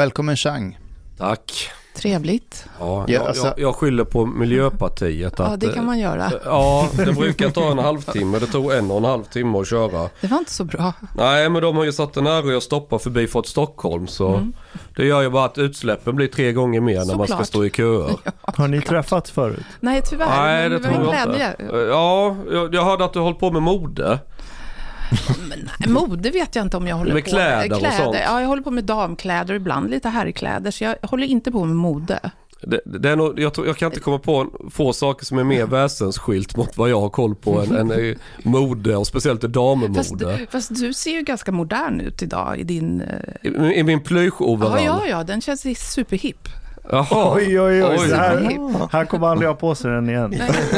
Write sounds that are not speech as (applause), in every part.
Välkommen Chang. Tack. Trevligt. Ja, Ja, jag, alltså- jag, jag skyller på Miljöpartiet. Ja, Att, det kan man göra. eh, (laughs) Ja, det brukar ta en halvtimme. Det tog en och en halv timme att köra. Det var inte så bra. Nej, men de har ju satt en ära att stoppa förbi Fort Stockholm. Så det gör ju bara att utsläppen blir tre gånger mer när man ska Såklart. stå i köer. (laughs) Har ni träffats förut? Nej, tyvärr. Nej, det var en tror jag glädje. inte. Ja, jag, jag hörde att du håller på med mode. Men, mode vet jag inte om jag håller Med på kläder och sånt. Ja, jag håller på med damkläder, ibland lite herrkläder. Så jag håller inte på med mode. Det, det är nog, jag, tror, jag kan inte komma på få saker som är mer väsensskilt mot vad jag har koll på än, än mode och speciellt Fast, dammode. fast du ser ju ganska modern ut idag i din... eh, I, I min Ja, plysch-overall. ja, ja, den känns superhipp. Jaha. Oj, oj, oj. Oj. Så här, här kommer aldrig ha på sig den igen.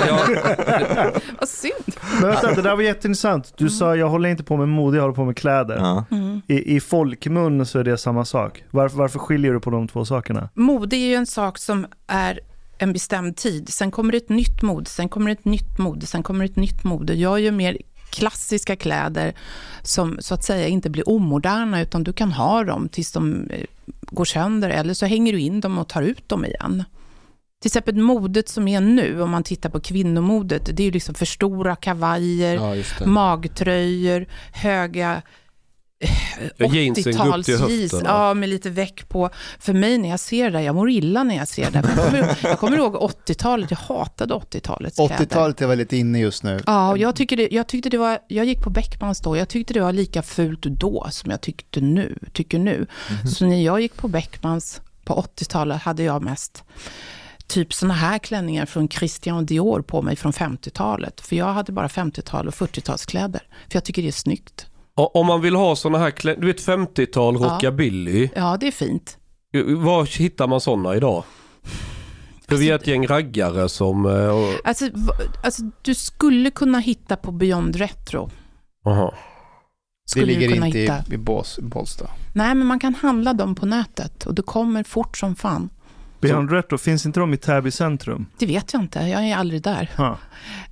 Ja, (laughs) Vad synd. Men vänta, det där var jätteintressant. Du sa jag håller inte på med mode, jag håller på med kläder. Ja. I, I folkmun så är det samma sak. Varför, varför skiljer du på de två sakerna? Mode är ju en sak som är en bestämd tid. Sen kommer det ett nytt mode, sen kommer det ett nytt mode, sen kommer det ett nytt mode. Jag gör mer klassiska kläder som så att säga inte blir omoderna, utan du kan ha dem tills de eh, går sönder, eller så hänger du in dem och tar ut dem igen. Till exempel modet som är nu, om man tittar på kvinnomodet, det är ju liksom för stora kavajer, ja, magtröjor, höga Ja, jeansen går upp till 80-tals jeans, höften, ja, med lite väck på. För mig när jag ser det, jag mår illa när jag ser det. Jag kommer, jag kommer ihåg 80-talet, jag hatade 80-talets kläder. 80-talet är väldigt inne just nu. Ja, jag, tycker det, jag tyckte det var, jag gick på Beckmans då, jag tyckte det var lika fult då som jag tyckte nu, tycker nu. Så när jag gick på Beckmans på 80-talet hade jag mest typ såna här klänningar från Christian Dior på mig från 50-talet. För jag hade bara 50-tal och 40-talskläder. För jag tycker det är snyggt. Och Om man vill ha sådana här du vet 50-tal Ja. rockabilly. Ja, det är fint. Var hittar man sådana idag? För vi är ett gäng raggare som... eh, och- Alltså, alltså, du skulle kunna hitta på Beyond Retro. Aha. Det Skulle du ligger kunna inte hitta. i, i Bås, Bålsta. Nej, men man kan handla dem på nätet och det kommer fort som fan. Beyond Retro, finns inte de i Täby centrum? Det vet jag inte, jag är aldrig där. Ja.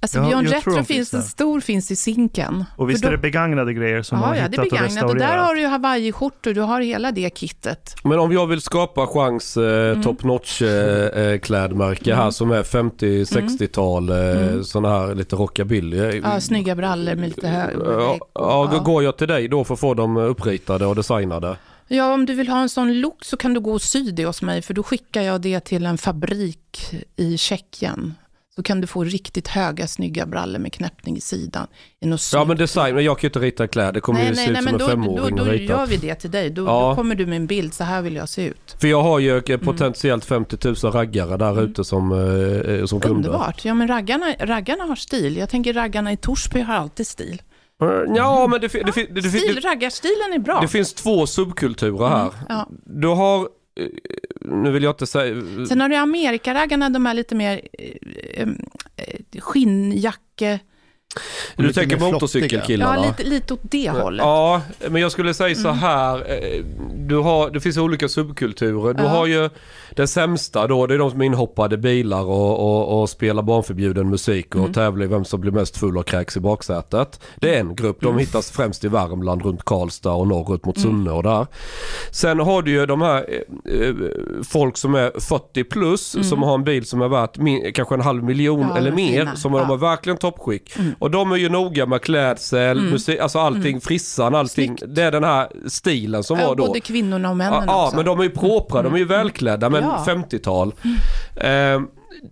Alltså Ja, Beyond Retro finns finns, en där. stor finns i Zinken. Och visst är det begagnade grejer som de har Ja, ja, det hittat är och begagnat. Och där restaurerat? har du ju hawaiiskjortor, du har hela det kittet. Men om jag vill skapa chans eh, Mm. top notch eh, eh, klädmärke här som är 50-60-tal, eh, Mm. sådana här lite rockabilly. Eh, Ja, snygga brallor med lite hög. Ja, ja, då går jag till dig då för att få dem uppritade och designade. Ja, om du vill ha en sån look så kan du gå och sy det hos mig, för då skickar jag det till en fabrik i Tjeckien. Så kan du få riktigt höga, snygga brallor med knäppning i sidan. I något Ja men design, men jag kan ju inte rita kläder, det kommer nej, ju nej, se ut nej, som men en då, femåring då, då gör vi det till dig. Då, Ja. då kommer du med en bild, så här vill jag se ut. För jag har ju Mm. eh, potentiellt 50 000 raggare där ute som, eh, eh, som kunder. Underbart. Ja, men raggarna, raggarna har stil. Jag tänker raggarna i Torsby har alltid stil. Eh, Ja men det, det, det, det, Stil, det, raggarstilen är bra. det finns två subkulturer här. Mm, ja. Du har, eh, nu vill jag inte säga, Sen har du Amerikaraggarna, de är lite mer eh, eh, skinnjacke. Du lite tänker motorcykelkillarna. Ja, lite, lite åt det hållet. Ja, men jag skulle säga så Mm. här. eh, Du har, det finns olika subkulturer. Du Ja. har ju den sämsta då, det är de som är inhoppade bilar och, och, och spelar barnförbjuden musik och Mm. tävlar i vem som blir mest full och kräks i baksätet. Det är en grupp, Mm. de hittas främst i Värmland runt Karlstad och norrut mot Sunne och där. Sen har du ju de här eh, eh, folk som är 40 plus som har en bil som är värt min, kanske en halv miljon Mm. Ja, eller de mer. fina. Som de Ja. har verkligen toppskick. Mm. Och de är ju noga med klädsel, musik, alltså allting, frissan, allting. Snyggt. Det är den här stilen som Ja, var då. både kvinnorna och männen Ja, ja också. men de är ju propra, de är ju välklädda, men Ja. 50-tal. Eh,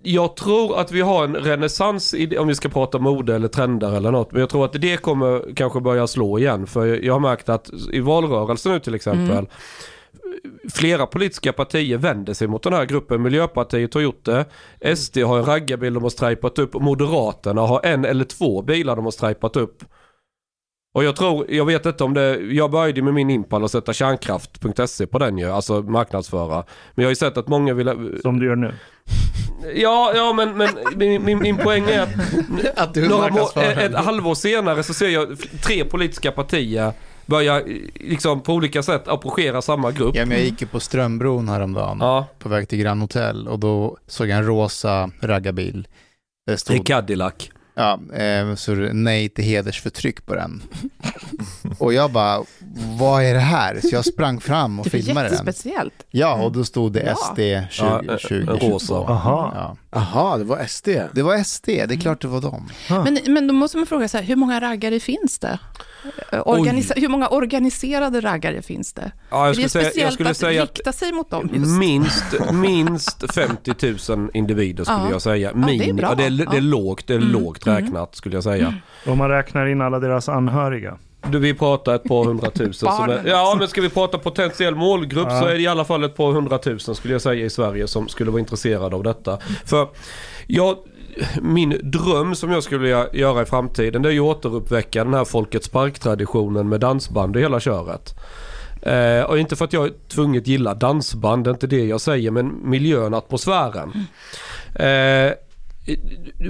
jag tror att vi har en renässans, om vi ska prata mode eller trender eller något, men jag tror att det kommer kanske börja slå igen. För jag har märkt att i valrörelsen nu till exempel, flera politiska partier vänder sig mot den här gruppen. Miljöpartiet har gjort det. SD har en raggarbil de har strejpat upp. Moderaterna har en eller två bilar de har strejpat upp. Och jag tror, jag vet inte om det, jag började med min Impala och sätta kärnkraft.se på den ju, alltså marknadsföra. Men jag har ju sett att många vill, Som du gör nu. ja, ja men, men min, min, min poäng är att (laughs) Att du några må, ett halvår senare så ser jag tre politiska partier börja liksom på olika sätt approchera samma grupp. Ja, men jag gick ju på Strömbron häromdagen Ja, på väg till Grand Hotel och då såg jag en rosa raggarbil. Det i stod, Cadillac. Ja, eh, så det nej till hedersförtryck på den. (laughs) Och jag bara, vad är det här? Så jag sprang fram och Det är filmade den. jättespeciellt. Ja, och då stod det. SD Ja, 20, en 2022. rosa. Aha. Ja. Jaha, det var SD. Det var SD, det är klart det var dem. Men, men då måste man fråga så här, hur många raggare finns det? Eh, Organisa- hur många organiserade raggare finns det? Ja, jag är det skulle säga, speciellt jag skulle att säga att rikta sig mot dem just? minst, minst (laughs) 50 000 individer skulle Ja. jag säga. det är Min, bra. ja, det, är, det är Ja. lågt, det är Mm. lågt räknat skulle jag säga. Om man räknar in alla deras anhöriga. Du, vi pratar ett par hundratusen. som är, (laughs) ja, men ska vi prata potentiell målgrupp Ja. så är det i alla fall ett par hundratusen skulle jag säga i Sverige som skulle vara intresserade av detta. För jag, min dröm som jag skulle vilja göra i framtiden det är ju återuppväcka den här Folkets Park-traditionen med dansband och hela köret. Eh, och inte för att jag tvunget gillar dansband, det är inte det jag säger, men miljön, atmosfären. Eh,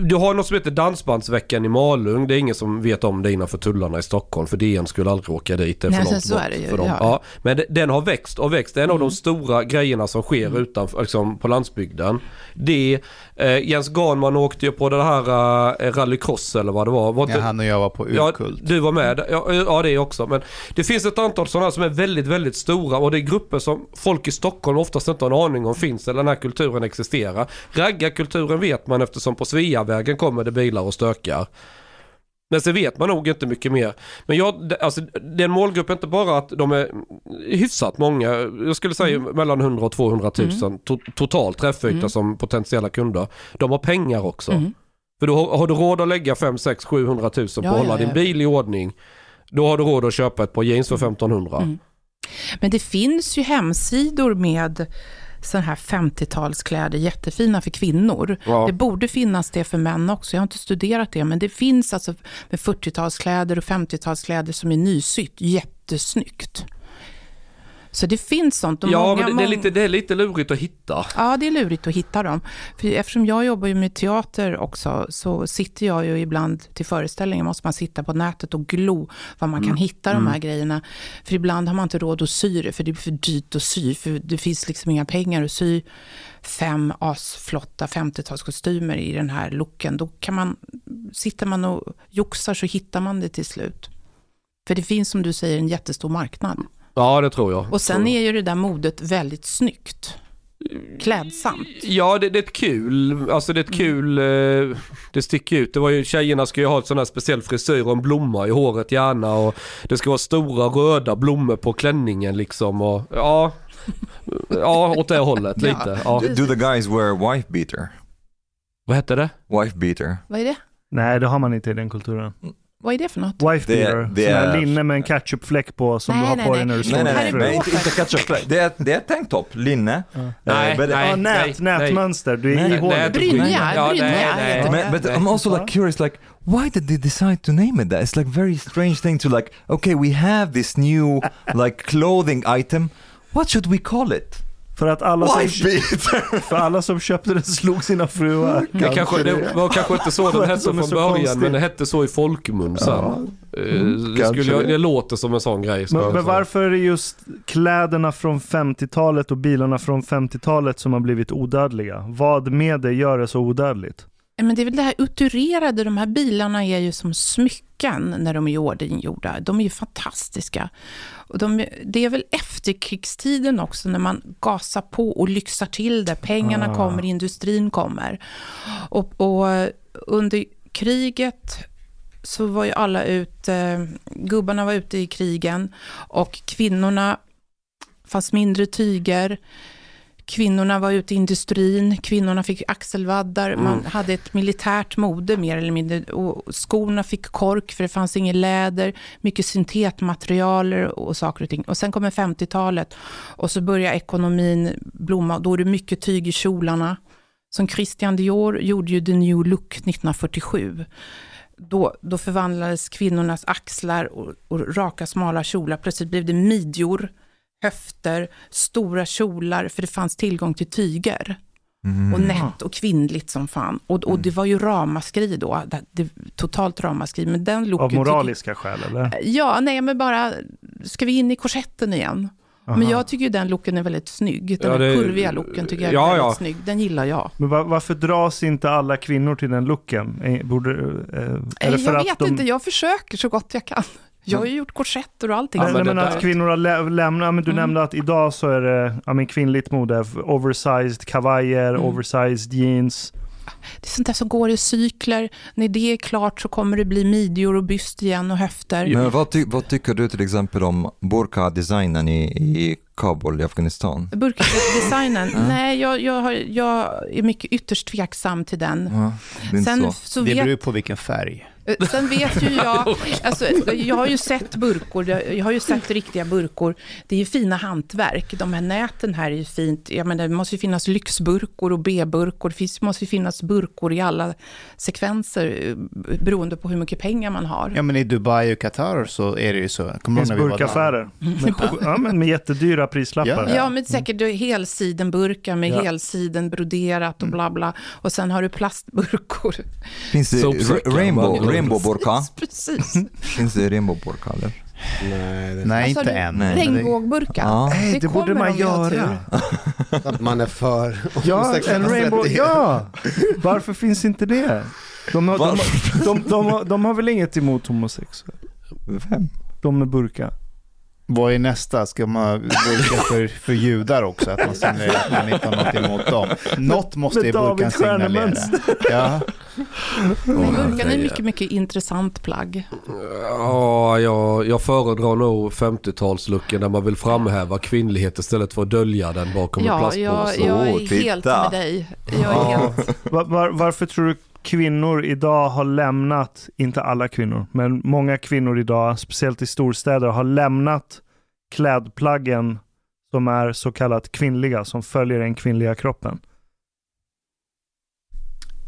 du har något som heter Dansbandsveckan i Malung. Det är ingen som vet om det innanför tullarna i Stockholm. För DN skulle aldrig åka dit. Det är för Nej, långt så är det ju, för dem. ja. Ja, men den har växt och växt. Det är en av Mm. de stora grejerna som sker utanför, liksom, på landsbygden. Det, eh, Jens Ganman åkte ju på det här eh, rallycross eller vad det var. var Ja, han och jag var på Ja, Urkult. du var med. Ja, ja, det också. Men det finns ett antal sådana som är väldigt, väldigt stora och det är grupper som folk i Stockholm oftast inte har en aning om finns eller den här kulturen existerar. Raggarkulturen vet man eftersom på Sveavägen kommer det bilar och stökar. Men sen vet man nog inte mycket mer. Men jag, alltså, det är en målgrupp inte bara att de är hyfsat många. Jag skulle säga mellan 100 och 200 000 to, total träffyta Mm. som potentiella kunder. De har pengar också. Mm. För då har, har du råd att lägga 5, 6, 700 000 på Ja, att hålla ja, din ja. bil i ordning. Då har du råd att köpa ett par jeans för 1500. Mm. Men det finns ju hemsidor med sådana här 50-talskläder, jättefina för kvinnor. Ja. Det borde finnas det för män också. Jag har inte studerat det, men det finns alltså med 40-talskläder och 50-talskläder som är nysytt. Jättesnyggt. Så det finns sånt. Och Ja, många, men det, är lite, det är lite lurigt att hitta. Ja, det är lurigt att hitta dem. För eftersom jag jobbar ju med teater också, så sitter jag ju ibland till föreställningar, måste man sitta på nätet och glo vad man kan hitta de här grejerna. För ibland har man inte råd att sy det, för det är för dyrt att sy, för det finns liksom inga pengar att sy fem asflotta 50-talskostymer i den här looken. Då kan man, sitter man och joxar så hittar man det till slut. För det finns som du säger en jättestor marknad. Ja, det tror jag. Och sen är ju det där modet väldigt snyggt. Klädsamt. Ja, det, det är ett kul, alltså det är ett kul, eh, det sticker ut. Det var ju, tjejerna ska ju ha ett sån här speciell frisyr och en blomma i håret gärna och det ska vara stora röda blommor på klänningen liksom och ja, ja åt det hållet (laughs) Ja. lite. Ja. Do the guys wear wife beater? Vad hette det? Wife beater. Vad är det? Nej, det har man inte i den kulturen. Vad är det för något? Wife Det- beater, det sån här är- linne med en ketchupfläck på som Nej, du har nej, på nej. dig när du slår Nej, nej, nej, inte, inte ketchup. Det är, det är tanktop, linne. Ja. Eh, Nej, but- nej. Ja, nät, nätmönster. Du är Nej, i nej, hålet. Brynja, Ja, brynja nej, nej. det. But, but I'm also like curious, like, why did they decide to name it that? It's like very strange thing to like, okay, we have this new like clothing item. What should we call it? För att alla som, (laughs) för alla som köpte den slog sina fruar. Det, kanske, det var kanske inte så den (laughs) hette från början konstigt. men det hette så i folkmun sen. Eh, det, kanske skulle, det. det låter som en sån grej. Men, men varför är det just kläderna från 50-talet och bilarna från 50-talet som har blivit odödliga? Vad med det gör det så odödligt? Men det är väl det här uturerade, de här bilarna är ju som smycken när de är i ordning gjorda. De är ju fantastiska. Och de, det är väl efterkrigstiden också när man gasar på och lyxar till det. Pengarna Ah. kommer, industrin kommer. Och, och under kriget så var ju alla ute, gubbarna var ute i krigen och kvinnorna fanns mindre tyger. Kvinnorna var ute i industrin, kvinnorna fick axelvaddar, man hade ett militärt mode mer eller mindre. Och skorna fick kork för det fanns inget läder, mycket syntetmaterialer och saker och ting. Och sen kommer 50-talet och så börjar ekonomin blomma och då är det mycket tyg i kjolarna. Som Christian Dior gjorde ju The New Look 1947. Då, då förvandlades kvinnornas axlar och, och raka smala kjolar. Plötsligt blev det midjor, höfter, stora kjolar, för det fanns tillgång till tyger. Mm. Och nätt och kvinnligt som fan. Och, och det var ju ramaskri då, det, det, totalt ramaskri. Men den looken Av tycker- moraliska skäl eller? Ja, nej men bara, ska vi in i korsetten igen? Men Aha. jag tycker ju den looken är väldigt snygg. Den Ja, det- kurviga looken tycker jag är Ja, väldigt ja. snygg. Den gillar jag. Men va- varför dras inte alla kvinnor till den looken? Eh, Borde, eh, är det för jag att vet de... inte, jag försöker så gott jag kan. Jag har ju gjort korsetter och allting. Nej, men nej, men att kvinnor har lä- lämnat, men du Mm. nämnde att idag så är det ja, men kvinnligt mode, oversized kavajer, Mm. oversized jeans. Det är sånt där som går i cykler. När det är klart så kommer det bli midjor och byst igen och höfter. Men vad, ty vad tycker du till exempel om burka-designen i, i Kabul i Afghanistan? Burka-designen, (laughs) nej jag, jag, har, jag är mycket ytterst tveksam till den. Ja, det Sen, så. så Det beror vet, ju på vilken färg. Eh, sen vet ju jag, (laughs) alltså, jag har ju sett burkor, jag har ju sett riktiga burkor. Det är ju fina hantverk, de här näten här är ju fint. Jag menar, det måste ju finnas lyxburkor och B-burkor. Det finns, måste ju finnas burkor i alla sekvenser eh, beroende på hur mycket pengar man har. Ja men i Dubai och Qatar så är det ju så. Det Kommer du finns burkaffärer. Med, ja, men med jättedyra prislappar. Ja. Ja, men säkert mm. helsidenburkar med Ja. helsiden broderat och bla bla. Och sen har du plastburkor. Finns det rainbow, man- rainbow burka? Precis. (laughs) Finns det rainbow burka eller? Nej, det, Nej, Alltså, inte det- än. Det- Regnbågburkar. Ja. Nej, det, borde kommer man göra. tur. (laughs) man är för Ja, en rainbow, (laughs) ja! Varför finns inte det? De har, de, har- de, de, de har väl inget emot homosexuella? Vem? De med burka. Vad är nästa? Ska man burka för, för judar också? Att man signalerar att man inte har något emot dem. Något måste ju burkan signalera. Ja. Men burkan är mycket, mycket intressant plagg. Ja, jag, jag föredrar nog 50-talslooken där man vill framhäva kvinnlighet istället för att dölja den bakom en Ja, plastpåse. jag, jag är Åh, helt titta. med dig. Jag är helt... (laughs) Var, var, varför tror du kvinnor idag har lämnat, inte alla kvinnor, men många kvinnor idag, speciellt i storstäder, har lämnat klädplaggen som är så kallat kvinnliga, som följer den kvinnliga kroppen?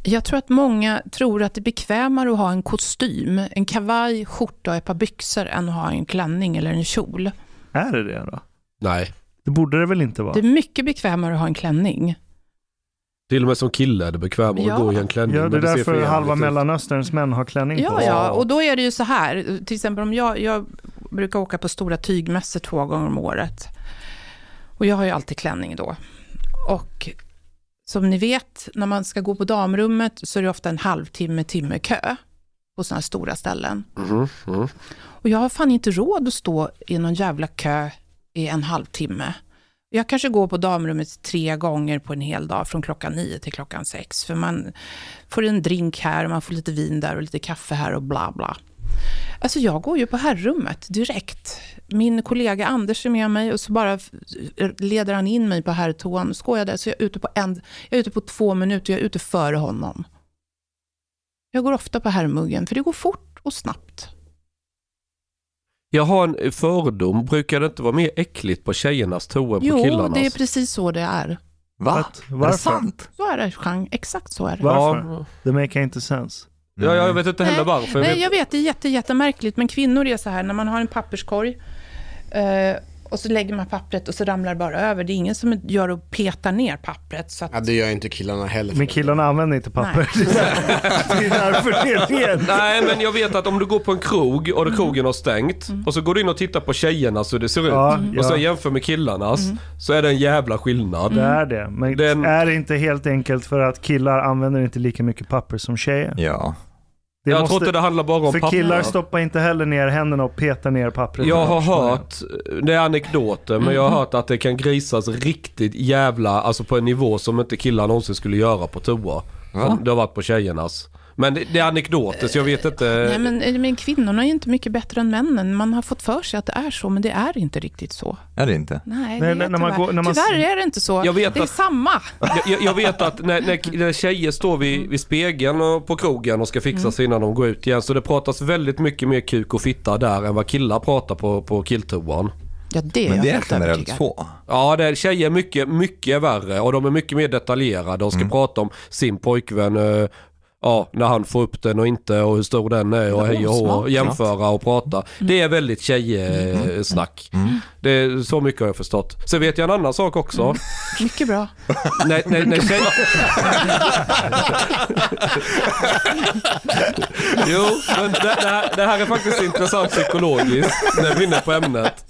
Jag tror att många tror att det är bekvämare att ha en kostym, en kavaj, skjorta och ett par byxor än att ha en klänning eller en kjol. Är det det då? Nej, Det borde det väl inte vara? Det är mycket bekvämare att ha en klänning. till och med som kille är det bekvämare Ja. att gå i en klänning. Ja, det är därför halva. Mellanösterns män har klänning på Ja, sig. ja, och då är det ju så här, till exempel om jag, jag brukar åka på stora tygmässor två gånger om året. Och jag har ju alltid klänning då. Och som ni vet, när man ska gå på damrummet så är det ofta en halvtimme, timme kö på sådana här stora ställen. Mhm, mhm. Och jag har fan inte råd att stå i någon jävla kö i en halvtimme. Jag kanske går på damrummet tre gånger på en hel dag, från klockan nio till klockan sex. För man får en drink här, och man får lite vin där och lite kaffe här och bla bla. Alltså jag går ju på herrrummet direkt. Min kollega Anders är med mig och så bara leder han in mig på herrtoan. Så går jag där, så jag är ute på, en, jag är ute på två minuter, jag är ute före honom. Jag går ofta på herrmuggen, för det går fort och snabbt. Jag har en fördom, brukar det inte vara mer äckligt på tjejernas toa än på Jo, killarnas? det är precis så det är. Va? Att- Är det varför? sant? Så är det, Chang. Exakt så är det. Varför? Det make inte sense. ja, jag vet inte heller Nej, varför. Jag Nej, vet- jag vet, det är jätte, jättemärkligt, men kvinnor är så här, när man har en papperskorg och så lägger man pappret och så ramlar det bara över. Det är ingen som gör och petar ner pappret. Så att, Ja, det gör inte killarna heller. Men killarna använder inte papper. (laughs) det är därför det är rent. Nej, men jag vet att om du går på en krog och Mm. krogen har stängt och så går du in och tittar på tjejernas hur det ser ut Ja, Mm. och ja. sen jämför med killarnas Mm. så är det en jävla skillnad. Det är det. Men Den- är det inte helt enkelt för att killar använder inte lika mycket papper som tjejer? Ja. Det jag måste- tror inte det handlar bara om För papper. killar stoppar inte heller ner händerna och petar ner pappret. Jag har hört, det är anekdoter, men jag har hört att det kan grisas riktigt jävla, alltså på en nivå som inte killar någonsin skulle göra på toa. Som det har varit på tjejernas. Men det, det är anekdoter så jag vet inte. nej, men, eh, men kvinnorna är ju inte mycket bättre än männen. Man har fått för sig att det är så, men det är inte riktigt så. Är det inte? Nej, Nej, det är när man tyvärr. går- när man- tyvärr är det inte så. Jag vet det är att- samma. Jag, jag- vet att när, när, när tjejer står vid, vid spegeln och på krogen och ska fixa sig innan de går ut igen så det pratas väldigt mycket mer kuk och fitta där än vad killar pratar på, på killtoan. Ja, det är Men det är helt generellt så. Ja, det är, tjejer är mycket, mycket värre och de är mycket mer detaljerade. De ska prata om sin pojkvän, eh, ja, när han får upp den och inte och hur stor den är och hej och hå, jämföra och prata. Det är väldigt tjejsnack. Det är så mycket har jag förstått. Sen vet jag en annan sak också. Mycket bra. när, när, när tjej... (laughs) jo, men det, det, här, det här är faktiskt intressant psykologiskt när vi är inne på ämnet.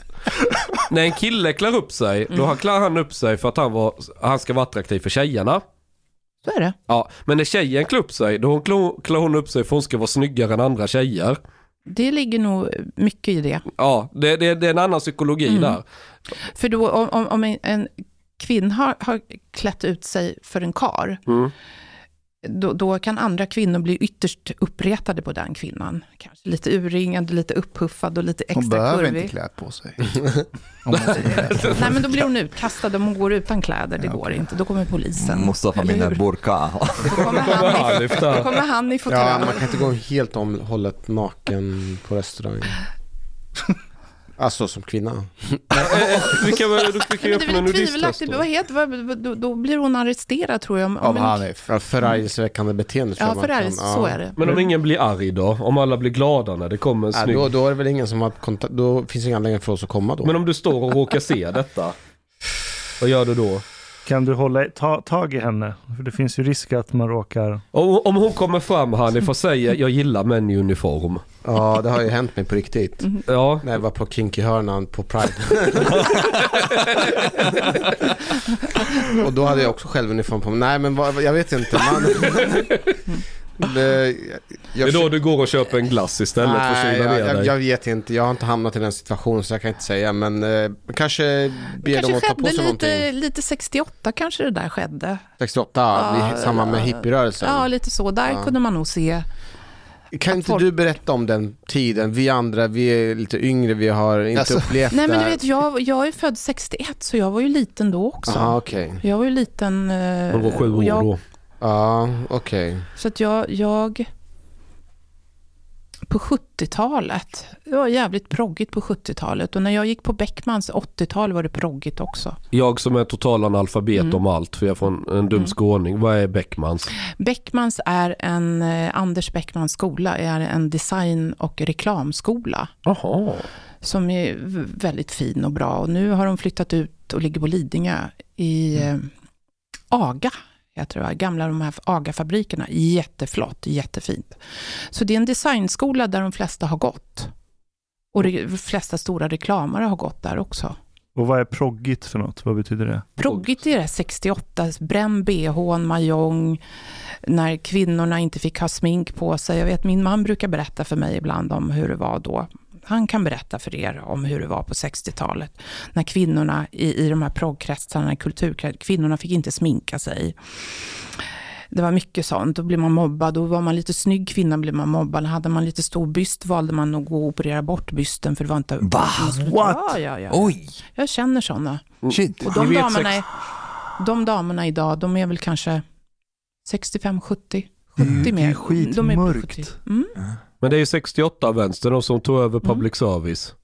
när en kille klär upp sig, då Mm. klär han upp sig för att han, var, han ska vara attraktiv för tjejerna. Så är det. Ja, men när tjejen klär upp sig, då klär- hon upp sig för hon ska vara snyggare än andra tjejer. Det ligger nog mycket i det. Ja, det, det, det är en annan psykologi Mm. där. För då, om, om, om en, en kvinna har, har klätt ut sig för en kar, Mm. Då, då kan andra kvinnor bli ytterst uppretade på den kvinnan. Kanske lite urringad, lite upphuffad och lite Hon extra behöver kurvig. inte klä på sig. (laughs) Hon. (laughs) Nej, men då blir hon utkastad om hon går utan kläder. Det Ja, går inte. Då kommer polisen. Mustafa mina burka. Då kommer han i, då där. kommer han i Ja, man kan inte gå helt om hållet naken på restaurang. (laughs) Alltså som kvinna. (laughs) Vi kan, vi öppna en väl nudisttest då. Vad heter, vad, då, då blir hon arresterad tror jag. Om, om Av en- Hanif. Ja, Förargelseväckande beteende tror Ja, jag man kan- så ja. är det. Men om ingen blir arg då? Om alla blir glada när det kommer en Ja, snygg... då, då är det väl ingen som har kontakt, då finns det ingen anledning för oss att komma då. Men om du står och råkar se detta, vad gör du då? Kan du hålla ta, tag i henne? För det finns ju risk att man råkar... Om, om hon kommer fram Hanif och säger jag gillar män i uniform. Ja, det har ju hänt mig på riktigt. Ja, När jag var på Kinky-hörnan på Pride. (laughs) och då hade jag också själv uniform på mig. Nej men vad, jag vet inte. Man... (laughs) det, jag, det är då du går och köper en glass istället för att Nej, kyla ner jag, dig. jag vet inte. Jag har inte hamnat i den situationen så jag kan inte säga. Men eh, kanske ber dem kanske att ta på sig lite, någonting. lite 68 kanske det där skedde. 68, Ja, i samband med hippierörelsen. Ja, lite så. Där Ja. kunde man nog se. kan inte folk- du berätta om den tiden? Vi andra, vi är lite yngre, vi har inte Alltså- upplevt Nej, men du vet, jag, jag är född 61, så jag var ju liten då också. Jaha, okej. Jag var ju liten. eh, och år jag, då. Ja, okej. Så att jag, jag... På 70-talet, det var jävligt proggigt på 70-talet. Och när jag gick på Beckmans 80-tal var det proggigt också. Jag som är total analfabet Mm. om allt, för jag är från en dum Mm. skåning. Vad är Beckmans? Beckmans är en, eh, Anders Beckmans skola är en design och reklamskola. Jaha. som är väldigt fin och bra. Och nu har de flyttat ut och ligger på Lidingö i eh, Aga. Jag tror jag, gamla de här Aga-fabrikerna. Jätteflott, jättefint. Så det är en designskola där de flesta har gått. Och de flesta stora reklamare har gått där också. Och vad är proggigt för något? Vad betyder det? Proggigt är det 68, bränn bh, majong, när kvinnorna inte fick ha smink på sig. Jag vet min man brukar berätta för mig ibland om hur det var då. Han kan berätta för er om hur det var på 60-talet. När kvinnorna i, i de här proggkretsarna, kulturkretsarna, kvinnorna fick inte sminka sig. Det var mycket sånt. Då blev man mobbad. Då var man lite snygg kvinna blev man mobbad. Hade man lite stor byst valde man att gå och operera bort bysten för det var inte... Va? What? Ja, ja, ja. Oj, Jag känner sådana. shit. Och de damerna, är, de damerna idag, de är väl kanske 65, 70, Det är 70 ju- det är mer. De är skitmörkt. 70. Mm. Men det är ju 68 vänstern och som tog över public service.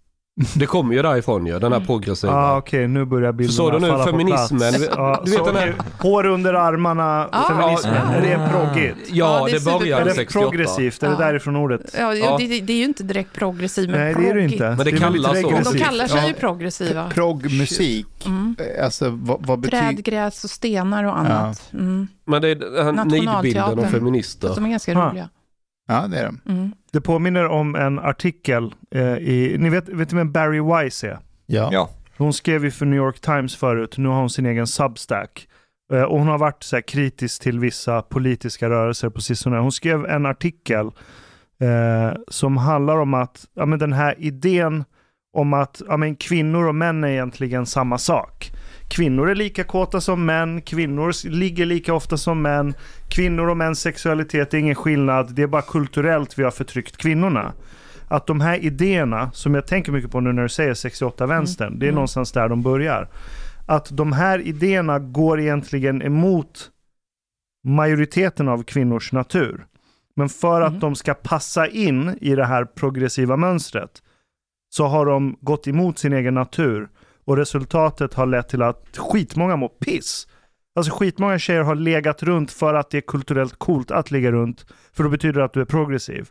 Det kommer ju därifrån ju, den här Mm. progressiva. Ah, Okej, nu börjar bilderna du nu, falla feminismen, på plats. Ja, du vet så den här- okej, Hår under armarna, Ja. feminismen. Ja. Är det proggigt? Ja, Ja, det är det super- började Är det 68. progressivt? Är det Ja. därifrån ordet? Ja, Ja. Det, det är ju inte direkt progressiv, men Nej, det är det inte. Men det är väldigt kallas så. De kallar sig Ja. ju progressiva. Proggmusik, Mm. eh, alltså vad, vad betyder... Träd, gräs och stenar och annat. Mm. Men det är den här Nationalteatern. nidbilden av feminister. De är ganska Ah. roliga. Ja, det är de. Mm. Det påminner om en artikel eh, i, ni vet, vet du vem Barry Wise är? Ja. Ja. Hon skrev ju för New York Times förut, nu har hon sin egen Substack. Eh, och hon har varit så här kritisk till vissa politiska rörelser på sistone. Hon skrev en artikel eh, som handlar om att ja, men den här idén om att ja, men kvinnor och män är egentligen samma sak. Kvinnor är lika kåta som män, kvinnor ligger lika ofta som män, kvinnor och mäns sexualitet är ingen skillnad, det är bara kulturellt vi har förtryckt kvinnorna. Att de här idéerna, som jag tänker mycket på nu när du säger 68-vänstern, det är Mm. någonstans där de börjar. Att de här idéerna går egentligen emot majoriteten av kvinnors natur. Men för att Mm. de ska passa in i det här progressiva mönstret så har de gått emot sin egen natur och resultatet har lett till att skitmånga mår piss. Alltså skitmånga tjejer har legat runt för att det är kulturellt coolt att ligga runt, för då betyder det att du är progressiv.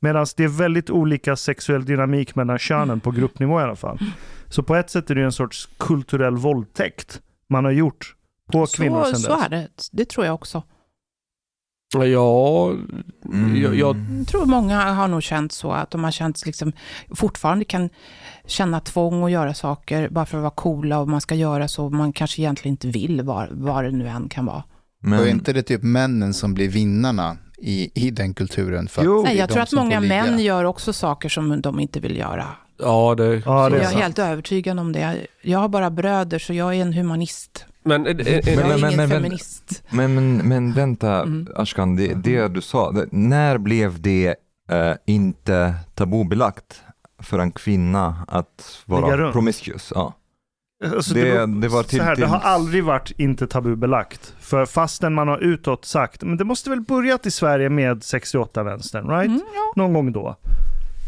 Medan det är väldigt olika sexuell dynamik mellan könen på gruppnivå i alla fall. Så på ett sätt är det en sorts kulturell våldtäkt man har gjort på kvinnor Så, sedan så dess. är det. Det tror jag också. Ja, Mm. jag, jag, Jag tror många har nog känt så, att de har känt liksom, fortfarande kan känna tvång att göra saker bara för att vara coola och man ska göra så man kanske egentligen inte vill, vad, det nu än kan vara. Men, Och är inte det typ männen som blir vinnarna i, i den kulturen? För att Jo. Nej, jag tror att många män gör också saker som de inte vill göra. ja det... Ja, det är jag är sant. helt övertygad om det. Jag har bara bröder, så jag är en humanist. Men, eh, eh, Jag är men- ingen men- feminist. men, men, men vänta, Mm. Ashkan, det, det du sa, det, när blev det eh, inte tabubelagt för en kvinna att vara runt. promiscuous? Ja. Alltså, Det- det var till- så här, det har till- aldrig varit inte tabubelagt. För fastän man har utåt sagt, men det måste väl börjat i Sverige med 68-vänstern, right? Mm, ja. Någon gång då.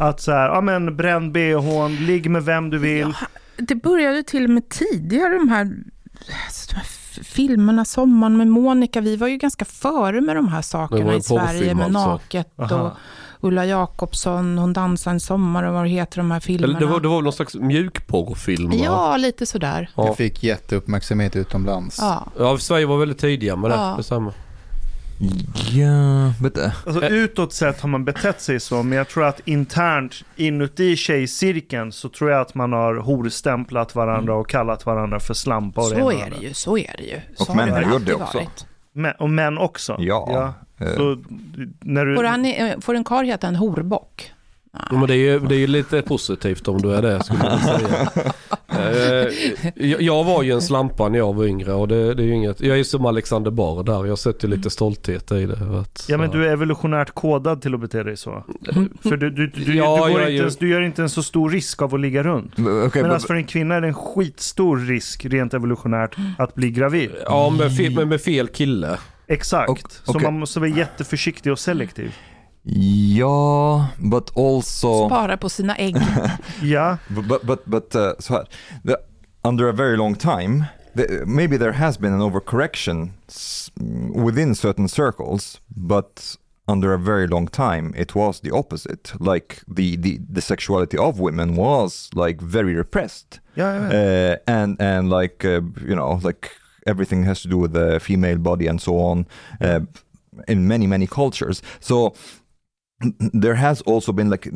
Att så här, ja men bränn bhn, ligg med vem du vill. Ja, det började till och med tidigare, de här, alltså, de här filmerna, Sommaren med Monica. Vi var ju ganska före med de här sakerna i Sverige med alltså. Naket Aha. Ulla Jakobsson, Hon dansar en sommar och vad heter de här filmerna? det, var, det var någon slags mjukporrfilm? Ja, lite sådär. Ja. Det fick jätteuppmärksamhet utomlands. Ja. Ja, Sverige var väldigt tidiga med det. Ja. Detsamma. Ja, uh, Alltså Eh. utåt sett har man betett sig så, men jag tror att internt inuti tjejcirkeln så tror jag att man har horstämplat varandra och kallat varandra för slampa och det Så är det ju, så är det ju. Så Och har män det har gjort alltid det också. varit. Men, och män också. ja. eh, Så när du... Får, han, eh, får en karl heta en horbock? Ja, men det är ju det är ju lite positivt om du är det skulle jag säga. Eh, jag, var ju en slampa när jag var yngre och det, det är ju inget. Jag är som Alexander Bard där. Jag sätter lite stolthet i det. Att, Ja men du är evolutionärt kodad till att bete dig så. För du, du, du, Ja, du, inte ju- ens, du gör inte en så stor risk av att ligga runt. okay, Medan but, för en kvinna är det en skitstor risk rent evolutionärt att bli gravid. Ja, med fel, men med fel kille. Exakt. Och- Så man måste vara jätteförsiktig och selektiv. Ja, but also... Spara på sina ägg. (laughs) Ja, But but but, uh, so här, the, under a very long time, the, maybe there has been an overcorrection within certain circles, but under a very long time it was the opposite. Like the the, the sexuality of women was like very repressed, ja jag vet. uh, and and like uh, you know like everything has to do with the female body and so on. Uh, in many many cultures, so there has also been like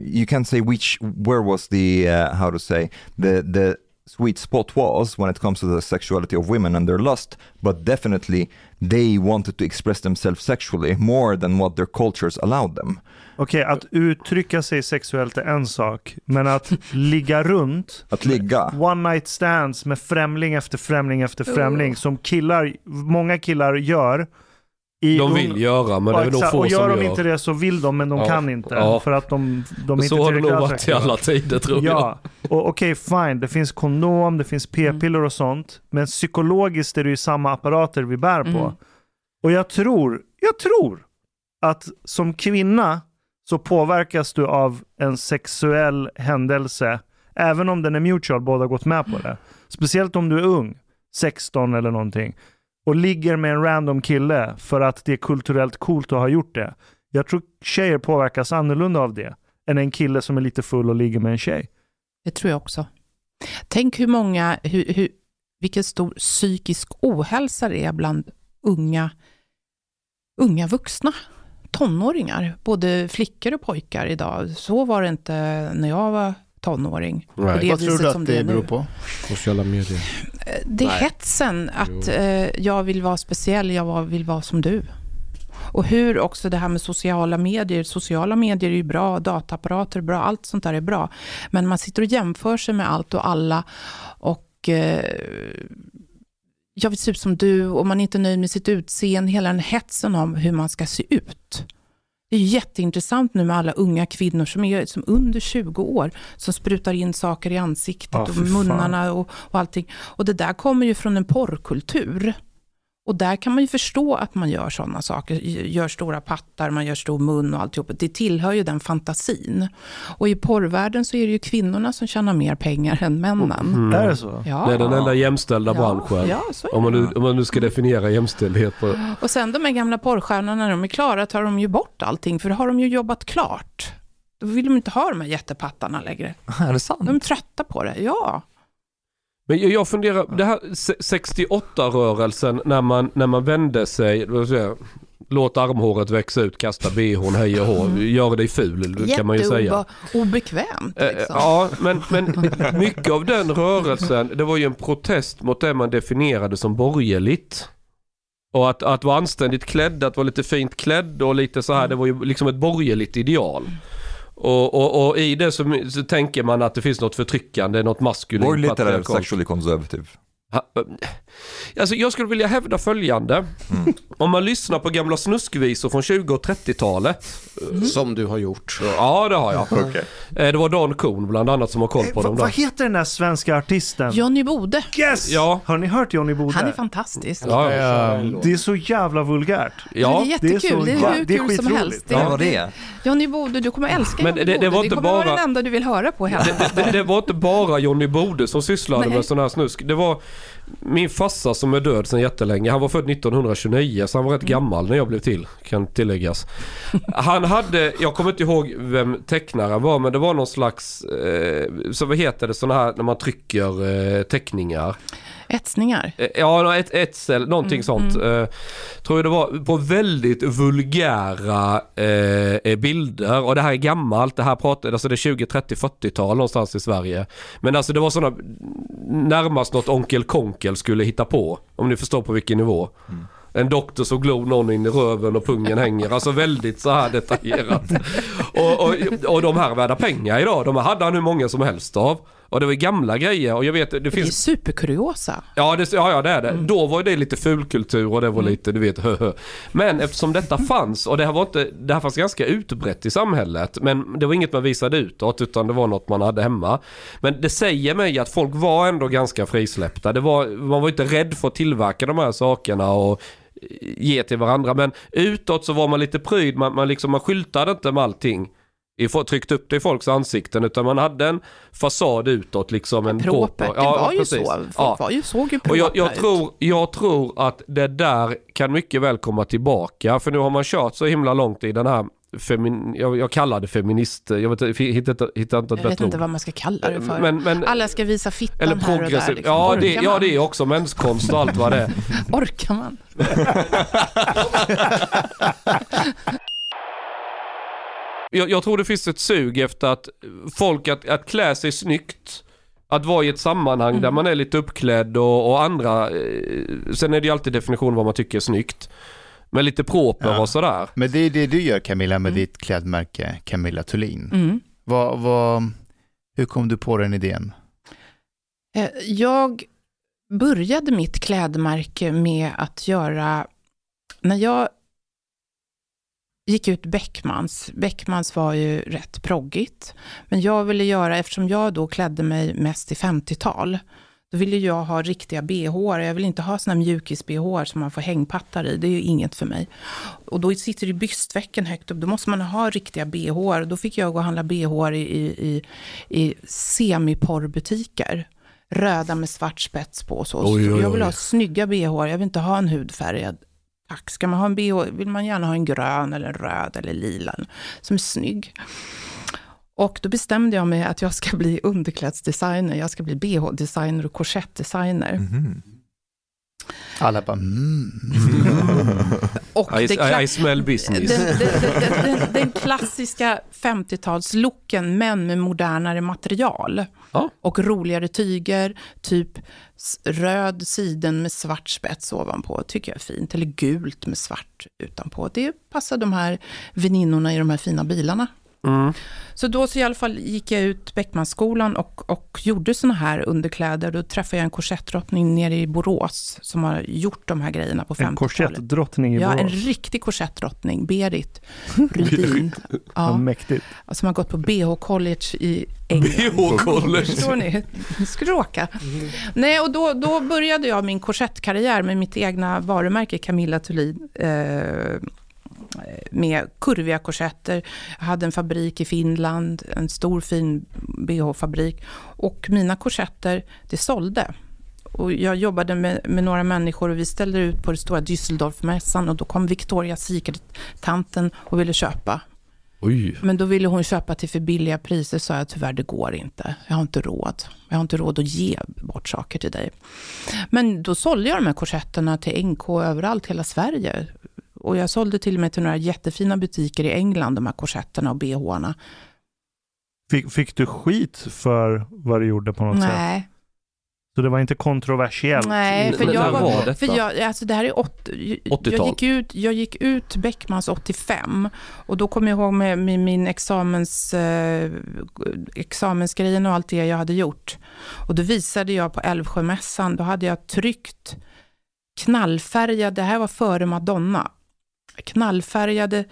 you can say which where was the uh, how to say the the sweet spot was when it comes to the sexuality of women and their lust but definitely they wanted to express themselves sexually more than what their cultures allowed them Okej, att uttrycka sig sexuellt är en sak, men att (laughs) ligga runt, att ligga one night stands med främling efter främling efter främling, som killar, många killar gör. I De vill göra men det är nog få och gör som de gör. inte det så vill de, men de Ja. kan inte. Ja. För att de, de är inte så har det nog varit i alla tider tror jag. Ja, och okej fine, det finns kondom, det finns p-piller och sånt. Men psykologiskt är det ju samma apparater vi bär på. Mm. Och jag tror, jag tror att som kvinna så påverkas du av en sexuell händelse, även om den är mutual, båda gått med på det. Speciellt om du är ung, 16 eller någonting, och ligger med en random kille för att det är kulturellt coolt att ha gjort det. Jag tror tjejer påverkas annorlunda av det än en kille som är lite full och ligger med en tjej. Det tror jag också. Tänk hur många, hur, hur, vilken stor psykisk ohälsa det är bland unga, unga vuxna. Tonåringar, både flickor och pojkar idag. Så var det inte när jag var tonåring. Nej. På det Vad tror du som att det det är beror på? Sociala medier. Eh, Det är Nej. hetsen att eh, jag vill vara speciell, jag vill vara som du. Och hur också det här med sociala medier. Sociala medier är ju bra, dataapparater är bra, allt sånt där är bra. Men man sitter och jämför sig med allt och alla. Och eh, jag vill se ut som du och man är inte nöjd med sitt utseende. Hela den hetsen om hur man ska se ut. Det är jätteintressant nu med alla unga kvinnor som är som under 20 år, som sprutar in saker i ansiktet Ja, och munnarna och, och allting. Och det där kommer ju från en porrkultur. Och där kan man ju förstå att man gör sådana saker, gör stora pattar, man gör stor mun och alltihop. Det tillhör ju den fantasin. Och i porrvärlden så är det ju kvinnorna som tjänar mer pengar än männen. Mm. Är det så? Ja. Det är den enda jämställda branschen. Ja, så är Om man, nu, om man nu ska definiera jämställdhet på... Och sen de här gamla porrstjärnorna, när de är klara tar de ju bort allting, för då har de ju jobbat klart. Då vill de inte ha de här jättepattarna längre. (laughs) är det sant? De är trötta på det, ja. Men jag- funderar, det här se- 68-rörelsen när man, när man vände sig, Låt armhåret växa ut, kasta bhn, hej och hå. Gör dig ful kan man ju säga. Jätteobekvämt. Eh, Liksom. Ja, men, men mycket av den rörelsen, det var ju en protest mot det man definierade som borgerligt. Och att, att vara anständigt klädd, att vara lite fint klädd och lite så här, det var ju liksom ett borgerligt ideal. Och, och, och i det så, så tänker man att det finns något förtryckande, något maskulint. Borgerligt patriarkalt. sexually conservative? Ha- Alltså jag skulle vilja hävda följande. Om man lyssnar på gamla snuskvisor från 20 och 30-talet. Som du har gjort. Ja, det har jag. Eh, Det var Dan Kohn bland annat som har koll på Eh, dem vad heter den där svenska artisten? Johnny Bode, Yes! Ja. Har ni hört Johnny Bode? han är fantastisk. Ja, Det är så jävla vulgärt. ja. det är jättekul, det är, så- hur det är kul som helst. Ja, vad det är? Johnny Bode, du kommer älska Men Johnny det- det Bode. var inte kommer vara bara- den enda du vill höra på hela det, det var inte bara Johnny Bode som sysslade Nej. med sån här snusk. Det var min farsa som är död sedan jättelänge. Han var född 1929 så han var rätt gammal när jag blev till. Kan tilläggas. (laughs) Han hade, jag kommer inte ihåg vem tecknaren var men det var någon slags, eh, så vad heter det sådana här när man trycker eh, teckningar. Etsningar. Eh, Ja, ett, cell, någonting sånt. Eh, tror jag det var på väldigt vulgära eh, bilder. Och det här är gammalt. Det här pratade, alltså det är 20, 30, 40-tal någonstans i Sverige. Men alltså det var sådana, närmast något Onkel Konkel skulle hitta på. Om ni förstår på vilken nivå. En doktor som glor någon in i röven och pungen hänger. Alltså väldigt så här detaljerat. (laughs) och, och, och de här är värda pengar idag. De hade han hur många som helst av. Och det var gamla grejer. Och jag vet, det Det är finns superkuriosa. Ja, det, ja, ja det är det. Då var det lite fulkultur och det var lite, du vet, hö, hö. Men eftersom detta fanns och det här var inte, det här fanns ganska utbrett i samhället. Men det var inget man visade utåt utan det var något man hade hemma. Men det säger mig att folk var ändå ganska frisläppta. Det var, man var inte rädd för att tillverka de här sakerna och ge till varandra. Men utåt så var man lite pryd, man, man, liksom, man skyltade inte med allting. Tryckt upp det i folks ansikten utan man hade en fasad utåt liksom. En proper. det var ju precis. så. Folk Ja. var ju, såg ju Och jag, jag, tror, jag tror att det där kan mycket väl komma tillbaka. För nu har man kört så himla långt i den här, femin, jag, jag kallar det feminist, jag vet, hittar, hittar inte ett Jag vet bättre inte ord. vad man ska kalla det för. Men, men, Alla ska visa fittan eller här och där. Liksom. Ja, det, ja, det är också menskonst och allt vad det är. (laughs) Orkar man? (laughs) Jag, jag tror det finns ett sug efter att folk att, att klä sig snyggt. Att vara i ett sammanhang Mm. där man är lite uppklädd och, och andra. Eh, sen är det ju alltid definition vad man tycker är snyggt. Men lite proper Ja. och sådär. Men det är det du gör Camilla med ditt klädmärke Camilla Thulin. Mm. Vad, vad, hur kom du på den idén? Eh, Jag började mitt klädmärke med att göra, när jag gick ut Beckmans, Beckmans var ju rätt proggigt, men jag ville göra, eftersom jag då klädde mig mest i 50-tal, då ville jag ha riktiga bh jag vill inte ha såna mjukis bh som man får hängpattar i, det är ju inget för mig. Och då sitter ju bystvecken högt upp, då måste man ha riktiga bh Då fick jag gå och handla bh i, i, i, semiporrbutiker röda med svart spets på. och Så. Oj, oj, Jag vill oj. ha snygga bh, jag vill inte ha en hudfärgad. Tack, ska man ha en bh vill man gärna ha en grön eller en röd eller lila som är snygg. Och då bestämde jag mig att jag ska bli underklädsdesigner, jag ska bli bh-designer och korsettdesigner. Mhm. Alla bara mm. Och I, det kla- I, I smell den, business. den, den, den, den klassiska 50-talslooken, men med modernare material. Ja. Och roligare tyger, typ röd siden med svart spets ovanpå, tycker jag är fint. Eller gult med svart utanpå. Det passar de här väninnorna i de här fina bilarna. Mm. Så då så i alla fall gick jag ut Beckmansskolan och, och gjorde såna här underkläder. Då träffade jag en korsettdrottning nere i Borås som har gjort de här grejerna på 50-talet. En korsettdrottning i Ja, en Borås. riktig korsettdrottning, Berit (laughs) Rydin. Ja. Mäktigt. som har gått på BH College i England. BH-college. Förstår ni? Skråka. Nej, och då, då började jag min korsettkarriär med mitt egna varumärke Camilla Thulin. Eh, med kurviga korsetter. Jag hade en fabrik i Finland, en stor fin bh-fabrik. Och mina korsetter, det sålde. Och jag jobbade med, med några människor och vi ställde ut på det stora Düsseldorfmässan och då kom Victoria's Secret-tanten och ville köpa. Oj. Men då ville hon köpa till för billiga priser, sa jag tyvärr det går inte. Jag har inte råd. Jag har inte råd att ge bort saker till dig. Men då sålde jag de här korsetterna till NK överallt, hela Sverige. Och jag sålde till och med till några jättefina butiker i England, de här korsetterna och bhna. Fick, fick du skit för vad du gjorde på något sätt? Nej, Så det var inte kontroversiellt? Nej, för Men jag var, var för jag, alltså det här är åt, jag, 80-tal. gick ut, jag gick ut Beckmans 85 och då kommer jag ihåg med, med min examens, eh, examensgrejen och allt det jag hade gjort. Och då visade jag på Älvsjömässan, då hade jag tryckt knallfärgade, det här var före Madonna, knallfärgade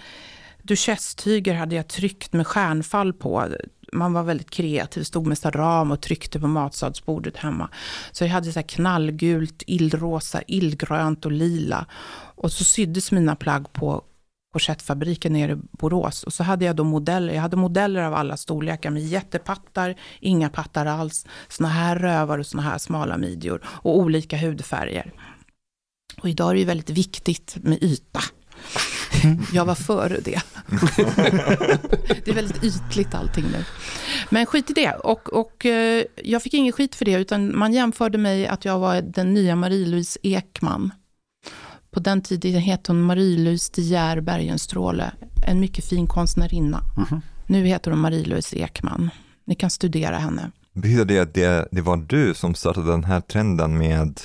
duchesstyger hade jag tryckt med stjärnfall på. Man var väldigt kreativ, stod med ram och tryckte på matsalsbordet hemma. Så jag hade så här knallgult, illrosa, illgrönt och lila. Och så syddes mina plagg på korsettfabriken nere i Borås. Och så hade jag då modeller, jag hade modeller av alla storlekar med jättepattar, inga pattar alls, såna här rövar och såna här smala midjor och olika hudfärger. Och idag är det ju väldigt viktigt med yta. Jag var före det. (laughs) Det är väldigt ytligt allting nu. Men skit i det. Och, och eh, jag fick ingen skit för det, utan man jämförde mig att jag var den nya Marie-Louise Ekman. På den tiden hette hon Marie-Louise de Geer Bergenstråle, en mycket fin konstnärinna. Nu heter hon Marie-Louise Ekman. Ni kan studera henne. Betyder det att det, det var du som startade den här trenden med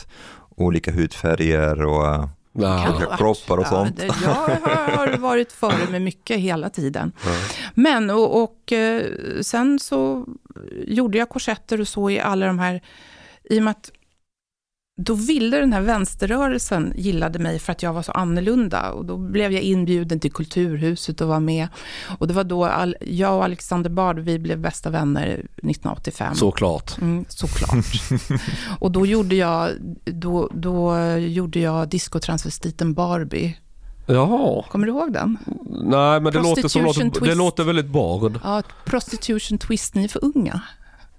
olika hudfärger och Ja. olika kroppar och Ja, sånt? det- Jag har (laughs) varit före med mycket hela tiden. Men och, och eh, sen så gjorde jag korsetter och så i alla de här, i och med att då ville den här vänsterrörelsen gillade mig för att jag var så annorlunda och då blev jag inbjuden till Kulturhuset och var med. Och det var då Al- jag och Alexander Bard, vi blev bästa vänner 1985. Såklart. Mm, såklart. (laughs) och då gjorde jag, då, då gjorde jag diskotransvestiten Barbie. Jaha. Kommer du ihåg den? Nej, men det låter, som det låter väldigt bard. Ja, Prostitution Twist, ni är för unga.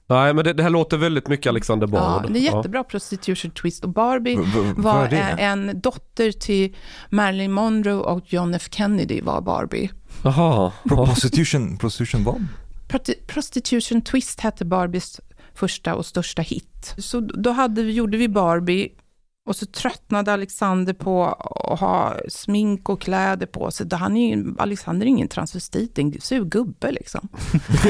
Nej, men det, det här låter väldigt mycket Alexander Ja, Bard. det är jättebra Prostitution Twist. Och Barbie V- var det? en, dotter till Marilyn Monroe och John F Kennedy var Barbie. Jaha. Pro- Prostitution, prostitution vad? Prostitution Twist hette Barbies första och största hit. Så då hade, vi- gjorde vi Barbie och så tröttnade Alexander på att ha smink och kläder på sig. Då Han är ju, Alexander är ingen transvestit, en sur gubbe liksom. (laughs)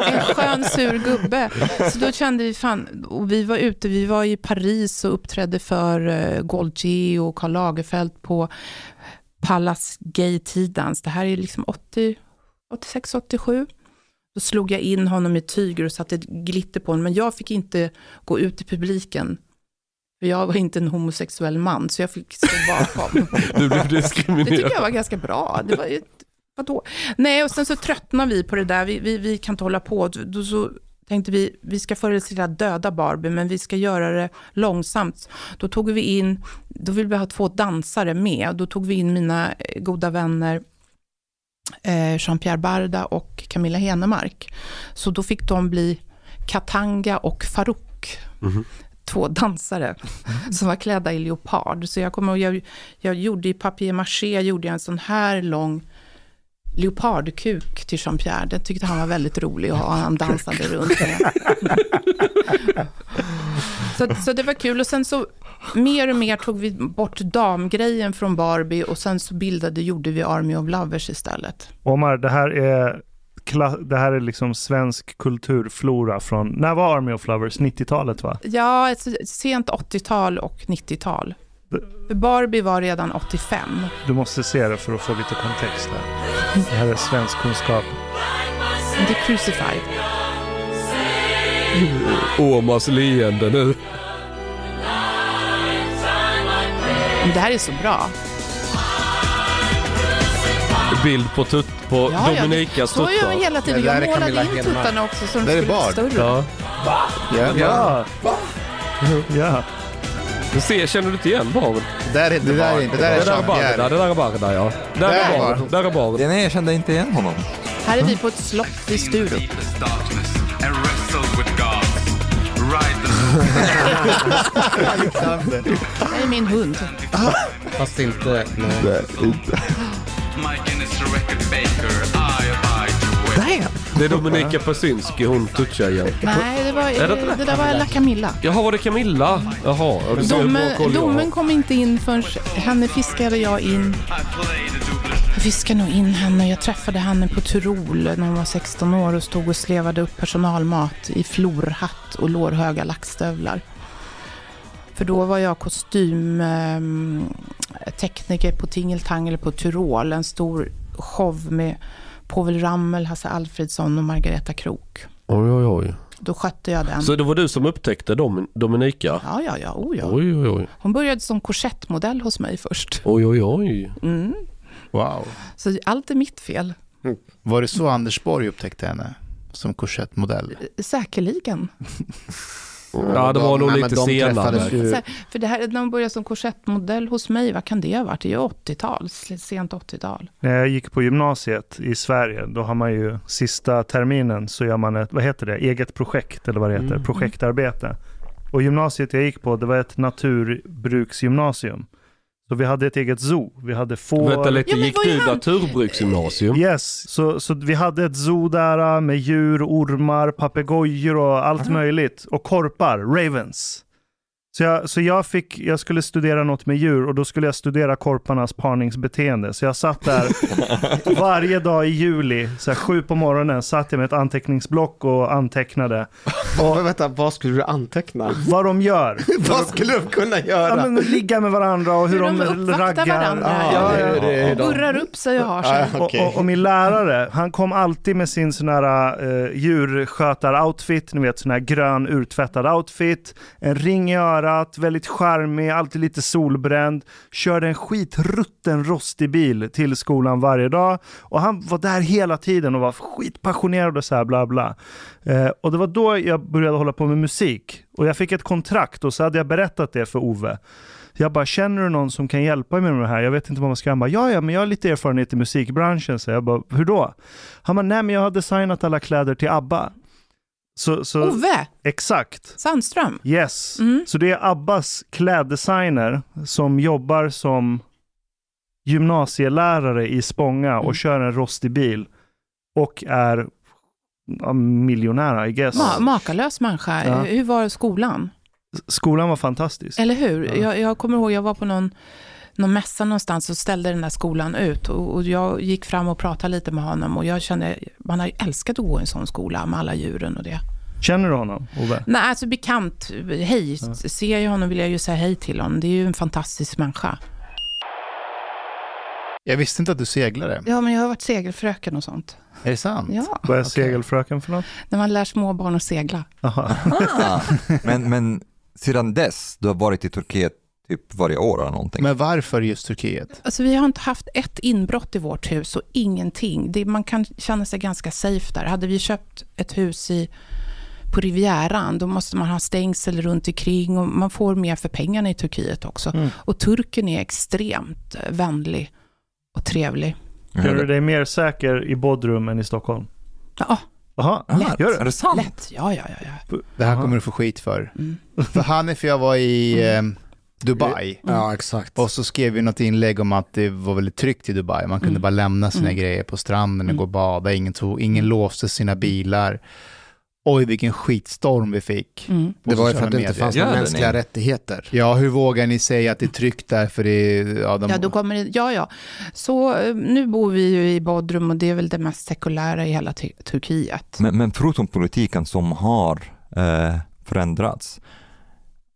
en skön sur gubbe. Så då kände vi fan, och vi var ute, vi var i Paris och uppträdde för uh, Gaultier och Karl Lagerfeld på Palace Gay Tidans. Det här är liksom 80, 86, 87. Då slog jag in honom i tyger och satte glitter på honom. Men jag fick inte gå ut i publiken. För jag var inte en homosexuell man, så jag fick stå bakom. (laughs) Du blev Det diskriminerad. tycker jag var ganska bra. Det var ju, vadå? Nej, och sen så tröttnade vi på det där. Vi, vi, vi kan inte hålla på. Då så tänkte vi, vi ska senare döda Barbie, men vi ska göra det långsamt. Då tog vi in, då ville vi ha två dansare med. Då tog vi in mina eh, goda vänner eh, Jean-Pierre Barda och Camilla Henemark. Så då fick de bli Katanga och Farouk. Mhm. Två dansare som var klädda i leopard. Så jag kommer ihåg, jag, jag gjorde i papier-maché, gjorde jag en sån här lång leopardkuk till Jean-Pierre. Den tyckte han var väldigt rolig att ha, han dansade runt med. så, så det var kul. Och sen så mer och mer tog vi bort damgrejen från Barbie och sen så bildade, gjorde vi Army of Lovers istället. Omar, det här är, det här är liksom svensk kulturflora från, när var Army of Lovers? 90-talet va? Ja, ett sent 80-tal och 90-tal. För Barbie var redan 85. Du måste se det för att få lite kontext här. Det här är svensk kunskap. Är Crucified. Omars leende nu. Det här är så bra. Bild på, tutt, på Ja, ja, Dominikas Så gör jag tuttar. hela tiden. Jag är målade in tuttarna också så de skulle bli större. Ja. Ja, Ja! Ja. Du ser, känner du inte igen? Det där är inte Det där inte Det där är Jean-Pierre. det där är Barda ja. Där Där är Bard, där är Bard. Nej, jag kände inte igen honom. Här är vi på ett slott vid Sturup. (laughs) Det är min hund. Fast inte... Nej. My Guinness record baker, I abide your way. Det är Dominika Persinski, hon touchar Nej, det, var, Är det- det, där var La Camilla. Jaha, var det Camilla? Jaha, Domen, koll jag har. domen kom inte in förrän henne fiskade jag in. Jag fiskade nog in henne. Jag träffade henne på Tyrol när hon var 16 år och stod och slevade upp personalmat i florhatt och lårhöga lackstövlar. För då var jag kostymtekniker på Tingeltangel på Tyrol. En stor show med Povel Ramel, Hasse Alfredsson och Margareta Krook. Oj, oj, oj. Då skötte jag den. Så det var du som upptäckte Dom, Dominika? Ja, ja, ja. Oh, ja. Oj, oj, oj. Hon började som korsettmodell hos mig först. Oj, oj, oj. Mm. Wow. Så allt är mitt fel. Var det så Anders Borg upptäckte henne? Som korsettmodell? Säkerligen. (laughs) Ja, det var nog lite de senare. ju- för det här, när hon började som korsettmodell hos mig, vad kan det ha varit? Det är ju 80-tal, sent 80-tal. När jag gick på gymnasiet i Sverige, då har man ju sista terminen så gör man ett, vad heter det, eget projekt eller vad det heter, Mm. projektarbete. Och gymnasiet jag gick på, det var ett naturbruksgymnasium. Så vi hade ett eget zoo, vi hade får. Vänta lite, Ja, gick du han? naturbruksgymnasium? Yes, så, så vi hade ett zoo där äh, med djur, ormar, papegojor och allt möjligt. Och korpar, ravens. Så jag, så jag fick, jag skulle studera något med djur och då skulle jag studera korparnas parningsbeteende. Så jag satt där (laughs) varje dag i juli, så här sju på morgonen, satt jag med ett anteckningsblock och antecknade (laughs) Och, vänta, vad skulle du anteckna? vad de gör. (laughs) vad skulle du kunna göra? Ja, men ligga med varandra och hur, Hur de, de raggar. varandra. Ja, ja, det- det är Och de. burrar upp sig och har sig. Ja, Och, okej. och, och min lärare, han kom alltid med sin sån här uh, djurskötar-outfit, ni vet sån här grön urtvättad outfit, en ring i örat, väldigt charmig, alltid lite solbränd, körde en skitrutten rostig bil till skolan varje dag och han var där hela tiden och var skitpassionerad och så här bla bla. Eh, och det var då jag började hålla på med musik och jag fick ett kontrakt och så hade jag berättat det för Ove. Jag bara, känner du någon som kan hjälpa mig med det här? Jag vet inte vad man ska göra. Han bara, ja, ja, men jag har lite erfarenhet i musikbranschen. Så jag bara, hur då? Han bara, nej, men jag har designat alla kläder till ABBA. Så, så Ove exakt. Sandström. Yes. Mm. Så det är Abbas kläddesigner som jobbar som gymnasielärare i Spånga och Mm. kör en rostig bil och är ja, miljonär, I guess. Ma- makalös människa. Ja. Hur var skolan? Skolan var fantastisk. Eller hur? Ja. Jag, jag kommer ihåg, jag var på någon, någon mässa någonstans och ställde den där skolan ut. Och, och jag gick fram och pratade lite med honom och jag kände, man har ju älskat att gå i en sån skola med alla djuren och det. Känner du honom, Ove? Nej, alltså bekant, hej, ser jag honom vill jag ju säga hej till honom. Det är ju en fantastisk människa. Jag visste inte att du seglade. Ja, men jag har varit segelfröken och sånt. Är det sant? Ja, Vad är Okej. segelfröken för något? när man lär små barn att segla. Aha. Ah, men, men sedan dess, du har varit i Turkiet typ varje år eller någonting? Men varför just Turkiet? Alltså vi har inte haft ett inbrott i vårt hus och ingenting. Det, man kan känna sig ganska safe där. Hade vi köpt ett hus i, på Rivieran, då måste man ha stängsel runt omkring och man får mer för pengarna i Turkiet också. Mm. Och turken är extremt eh, vänlig och trevlig. Känner du dig mer säker i Bodrum än i Stockholm? Ja, Jaha, Lätt. gör Är du? det sant? lätt. Ja, ja, ja. ja. Det här Aha. kommer du få skit för. Mm. För Hanif och jag var i eh, Dubai. Ja, exakt. Och så skrev vi något inlägg om att det var väldigt tryggt i Dubai. Man kunde Mm. bara lämna sina Mm. grejer på stranden och Mm. gå och bada. Ingen, tog, ingen låste sina bilar. Oj, vilken skitstorm vi fick. Mm. Det var ju för att det inte fanns några mänskliga ni? rättigheter. Ja, hur vågar ni säga att det är tryggt där? För det ja, de, Ja, då kommer det, ja, ja. Så eh, nu bor vi ju i Bodrum och det är väl det mest sekulära i hela Tur- Turkiet. Men, men förutom politiken som har eh, förändrats,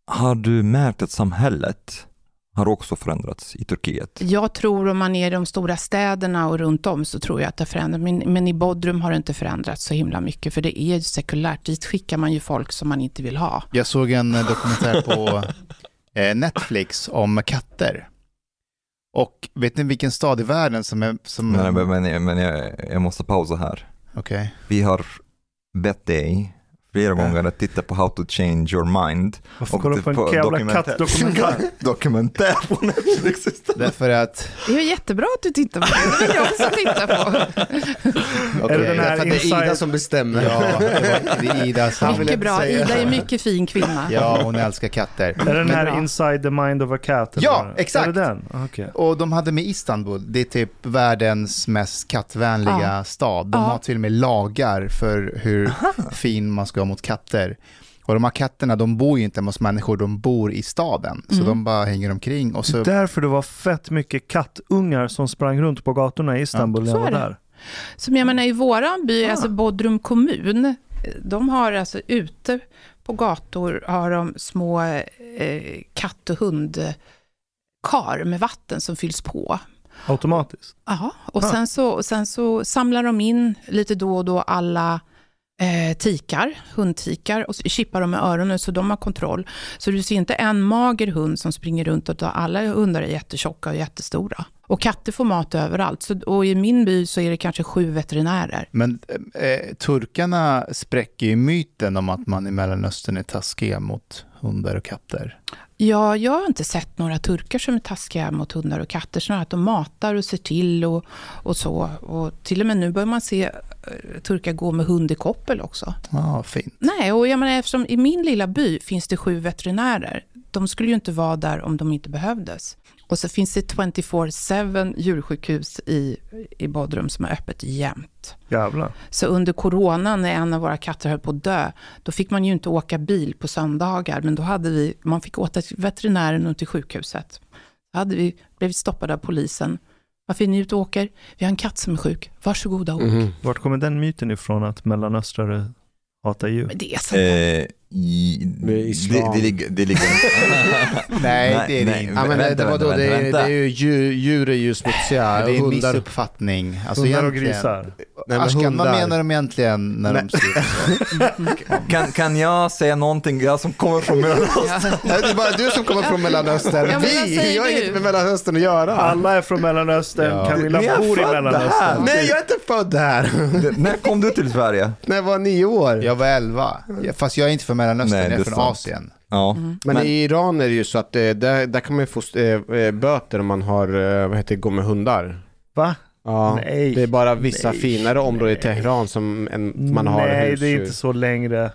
har du märkt att samhället har också förändrats i Turkiet? Jag tror om man är i de stora städerna och runt om så tror jag att det har förändrats. Men, men i Bodrum har det inte förändrats så himla mycket för det är ju sekulärt. Dit skickar man ju folk som man inte vill ha. Jag såg en eh, dokumentär på (laughs) eh, Netflix om katter. Och vet ni vilken stad i världen som är... Som, Men, men, men, men jag, jag måste pausa här. Okej. Vi har bett dig flera gånger att titta på How to change your mind. Varför Och kollar typ på en på jävla dokumentär. kattdokumentär? (laughs) Dokumentär på Netflix istället. Därför att... Det är ju jättebra att du tittar på det. Det vill jag också titta på. okej, (laughs) Är det den här Därför att det är Ida inside- som bestämmer. Ja, det, (laughs) det är Ida som... Han vill Mycket inte bra. säga. Ida är en mycket fin kvinna. Ja, hon älskar katter. Är den här. Inside the Mind of a Cat? eller Ja, vad? exakt. Är det den? Okej. Och de hade med Istanbul, det är typ världens mest kattvänliga Ja. stad. De Ja. har till och med lagar för hur fin man ska mot katter. Och de här katterna, de bor ju inte hos människor, de bor i staden. Så Mm. de bara hänger omkring och så... Därför det var fett mycket kattungar som sprang runt på gatorna i Istanbul när så jag var är det. där. Som jag menar i våran by, Ah. alltså Bodrum kommun, de har alltså ute på gator har de små eh, katt och hundkar med vatten som fylls på. Automatiskt. Ja, och Ah. sen, så, och sen så samlar de in lite då och då alla eh, tikar, hundtikar och chippar de med öronen så de har kontroll. Så du ser inte en mager hund som springer runt utan alla hundar är jättetjocka och jättestora. Och katter får mat överallt. Så, och i min by så är det kanske sju veterinärer. Men eh, turkarna spräcker ju myten om att man i Mellanöstern är taskiga mot hundar och katter. Ja, jag har inte sett några turkar som är taskiga mot hundar och katter. Snarare att de matar och ser till och, och så. Och till och med nu börjar man se turkar gå med hund i koppel också. Ja, fint. Nej, och jag menar eftersom i min lilla by finns det sju veterinärer. De skulle ju inte vara där om de inte behövdes. Och så finns det 24-7 djursjukhus i, i Bodrum som är öppet jämt. Jävlar. Så under coronan när en av våra katter höll på att dö, då fick man ju inte åka bil på söndagar, men då hade vi, man fick åka till veterinären och till sjukhuset. Då hade vi blivit stoppade av polisen. Varför är ni ute och åker? Vi har en katt som är sjuk. Varsågoda och åk. Mhm. Vart kommer den myten ifrån att mellanöstrare hatar djur? Men det är så. Eh, i, Det är islam. det, det, ligger, det ligger... (laughs) Nej, det är det inte. Ja, men Vänta, det, vadå, vänta, det, är, vänta. det är ju djur, djur är ju smutsiga. Det är en hundar. missuppfattning. Alltså Hundar och grisar. Nej, men Ashkan, vad hundar. menar de egentligen när de Nej. skriver så? (laughs) Kan, kan jag säga någonting, jag som kommer från Mellanöstern? (laughs) Ja. Det är bara du som kommer från Mellanöstern. Ja, vad Vi, jag har inget med Mellanöstern att göra. Alla är från Mellanöstern, Ja. Camilla bor i Mellanöstern. här. Nej, jag är inte född här. När kom du till Sverige? När jag var nio år. Jag var 11, Ja, fast jag är inte från Mellanöstern, Nej, det är från sant. Asien. Ja. Men, Men- i Iran är det ju så att eh, där, där kan man ju få eh, eh, böter om man har, eh, vad heter det, gå med hundar. Va? Ja, Nej. det är bara vissa Nej. finare områden i. Teheran som en, man har Nej, husdjur. det är inte så längre.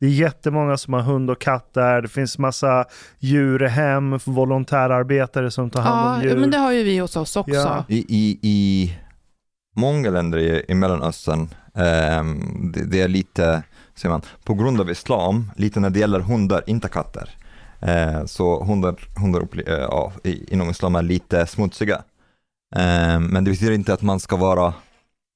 Det är jättemånga som har hund och katt där. Det finns massa djurhem, volontärarbetare som tar hand om Ja, djur. men det har ju vi hos oss också. Ja. I, i, I många länder i, i Mellanöstern, ehm, det, det är lite, säger man, på grund av islam, lite när det gäller hundar, inte katter. Eh, så hundar, hundar upple- eh, ja, i, inom islam är lite smutsiga. Ehm, men det betyder inte att man ska vara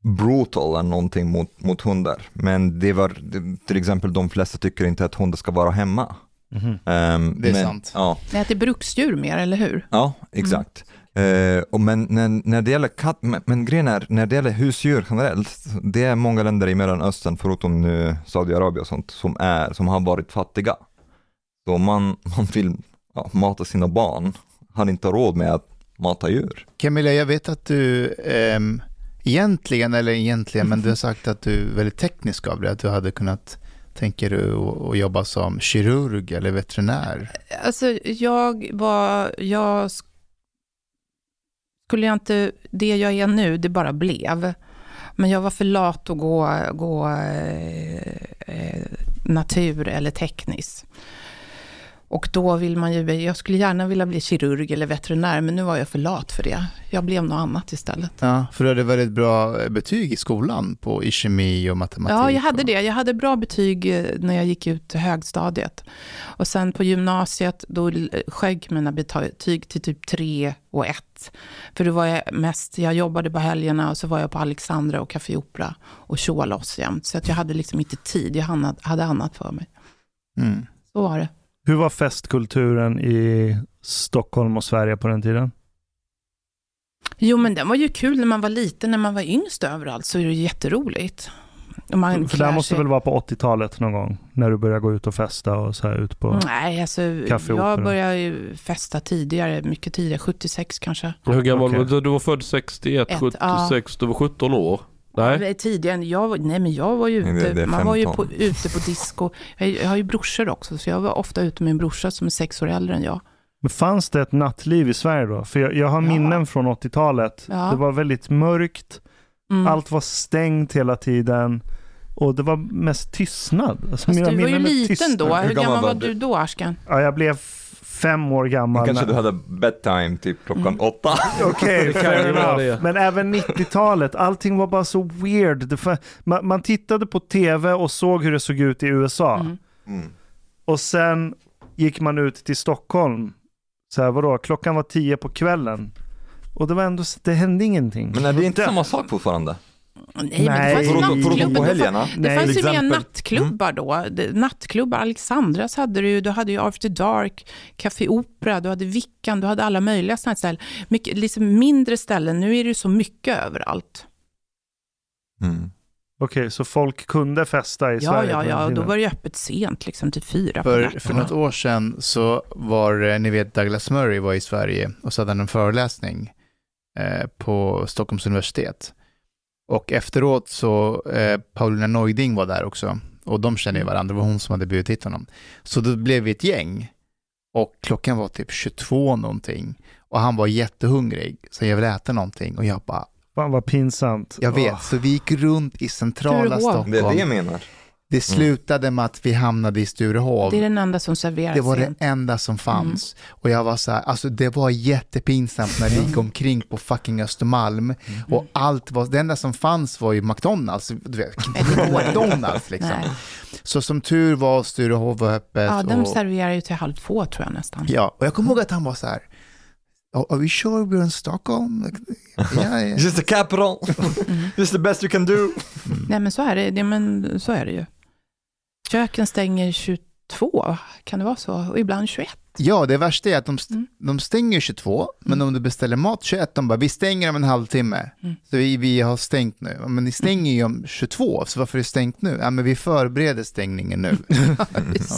brutal eller någonting mot, mot hundar. Men det var, det, till exempel de flesta tycker inte att hundar ska vara hemma. Mhm. Ehm, Det är men, sant. Ja, Ni äter bruksdjur mer, eller hur? Ja, exakt. Eh, och men när, när det gäller katt, men, men grejen är, när det gäller husdjur generellt, det är många länder i Mellanöstern, förutom nu Saudiarabien och sånt, som, är, som har varit fattiga. Så man, man vill ja, mata sina barn, har inte råd med att mata djur. Camilla, jag vet att du ehm, egentligen, eller egentligen, men du har sagt att du är väldigt teknisk av det, att du hade kunnat, tänker du, att- jobba som kirurg eller veterinär? Alltså, jag var, jag skulle jag inte, det jag är nu, det bara blev. Men jag var för lat att gå, gå eh, eh natur eller tekniskt. Och då vill man ju, jag skulle gärna vilja bli kirurg eller veterinär, men nu var jag för lat för det. Jag blev något annat istället. Ja, för du hade väldigt bra betyg i skolan på i kemi och matematik. Ja, jag hade och... det. Jag hade bra betyg eh, när jag gick ut högstadiet. Och sen på gymnasiet, då l- sjönk mina betyg till typ 3 och 1. För då var jag mest, jag jobbade på helgerna och så var jag på Alexandra och Café Opera och tjoa loss jämt. Så att jag hade liksom inte tid, jag hade, hade annat för mig. Mm. Så var det. Hur var festkulturen i Stockholm och Sverige på den tiden? Jo, men den var ju kul när man var liten, när man var yngst överallt så är det jätteroligt. Och man För det här måste sig- väl vara på 80-talet någon gång? När du började gå ut och festa och så här ut på... Nej, alltså jag började ju festa tidigare, mycket tidigare, 76 kanske. Hur gammal var du? Du var född 61, Ett, 76, du var 17 år. Nej. Nej. Tidigare, jag, var- nej men jag var ju ute, det- det man var ju 15. på, ute på disco. Jag, jag har ju brorsor också, så jag var ofta ute med min brorsa som är sex år äldre än jag. Men fanns det ett nattliv i Sverige då? För jag, jag har Ja. minnen från 80-talet. Ja. Det var väldigt mörkt, Mm. allt var stängt hela tiden och det var mest tystnad. Alltså, du var ju liten tystnad. då. Hur Hur gammal var du? du då, Ashkan? Ja, jag blev fem år gammal. Kanske när- du hade bedtime typ klockan Mm. åtta. (laughs) Okej, det. Men även 90-talet, allting var bara så weird. Man, man tittade på tv och såg hur det såg ut i USA. Mm. Mm. Och sen gick man ut till Stockholm. Så här, vadå, klockan var tio på kvällen. Och det var ändå, det hände ingenting. Men är det inte samma sak fortfarande? Nej, men det Nej. fanns ju nattklubbar. på helgerna? Det fanns ju mer nattklubbar då. Det- Nattklubbar, Alexandras hade du ju, du hade ju After Dark, Café Opera, du hade Vickan, du hade alla möjliga sådana ställen. Mycket, liksom mindre ställen, nu är det ju så mycket överallt. Mm. Okej, så folk kunde festa i Ja, Sverige? ja, ja, och då var det ju öppet sent, liksom till fyra på För, natten. för något år sedan så var, ni vet Douglas Murray var i Sverige och så hade han en föreläsning eh, på Stockholms universitet. Och efteråt så, eh, Paulina Neuding var där också. Och de känner ju varandra, det var hon som hade bjudit hit honom. Så då blev vi ett gäng. Och klockan var typ 22 någonting. Och han var jättehungrig, så jag ville äta någonting. Och jag bara, Fan vad pinsamt. jag vet. Åh. Så vi gick runt i centrala. Stockholm. Det är det jag menar. Det slutade med att vi hamnade i Sturehov. Det är den enda som serverar Det var det enda som fanns. Och jag var så här, alltså det var jättepinsamt när vi gick omkring på fucking Östermalm och allt var, det enda som fanns var ju McDonalds, du vet, (laughs) McDonalds liksom. Nej. Så som tur var Sturehov var öppet. Ja, de och, serverar ju till halv två tror jag nästan. ja, och jag kommer ihåg att han var så här, "Are- Are we sure we're in Stockholm? Like, yeah, yeah. (laughs) This is the capital. (laughs) This is the best you can do. Nej, men så är det, det, men så är det ju. Köken stänger 22, kan det vara så? Och ibland 21. Ja, det värsta är att de, st- Mm. de stänger 22, men om du beställer mat 21, de bara, vi stänger om en halvtimme. Mm. Så vi, vi har stängt nu. Men ni stänger ju om 22, så varför är det stängt nu? Ja, men vi förbereder stängningen nu. (laughs)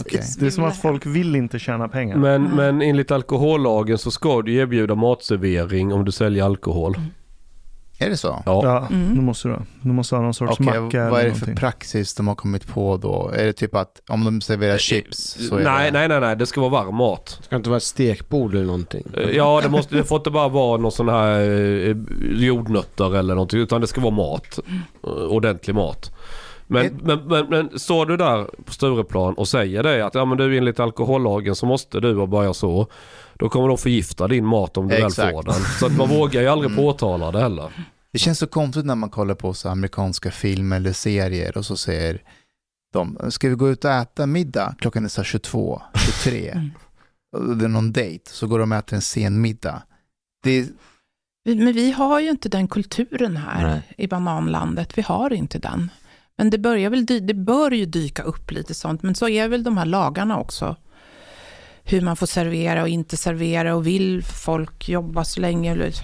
Okej. Det är som att folk vill inte tjäna pengar. Men, Mm. men enligt alkohollagen så ska du erbjuda matservering om du säljer alkohol. Är det så? Ja. Ja, Mm. du måste du. Du måste ha någon sorts Okej, macka vad eller är det för någonting. praxis de har kommit på då? Är det typ att om de serverar chips så är Nej, det... nej, nej, nej, det ska vara varm mat. Ska det inte vara ett stekbord eller någonting? Eh, Ja, det, måste, det får inte bara vara någon sån här eh, jordnötter eller någonting, utan det ska vara mat. Eh, Ordentlig mat. Men, Ett- men, men, men står du där på Stureplan och säger det att ja, men du enligt alkohollagen så måste du och börja så. Då kommer de förgifta din mat om du Exakt. väl får den. Så att man vågar ju aldrig Mm. påtala det heller. Det känns så konstigt när man kollar på så amerikanska filmer eller serier och så säger de, ska vi gå ut och äta middag? Klockan är så här 22, 23. Mm. Det är någon dejt, så går de och äter en sen middag. Det är, Men vi har ju inte den kulturen här Nej. i bananlandet. Vi har inte den. Men det, börjar väl, dy- det bör ju dyka upp lite sånt. Men så är väl de här lagarna också. Hur man får servera och inte servera och vill folk jobba så länge. eller-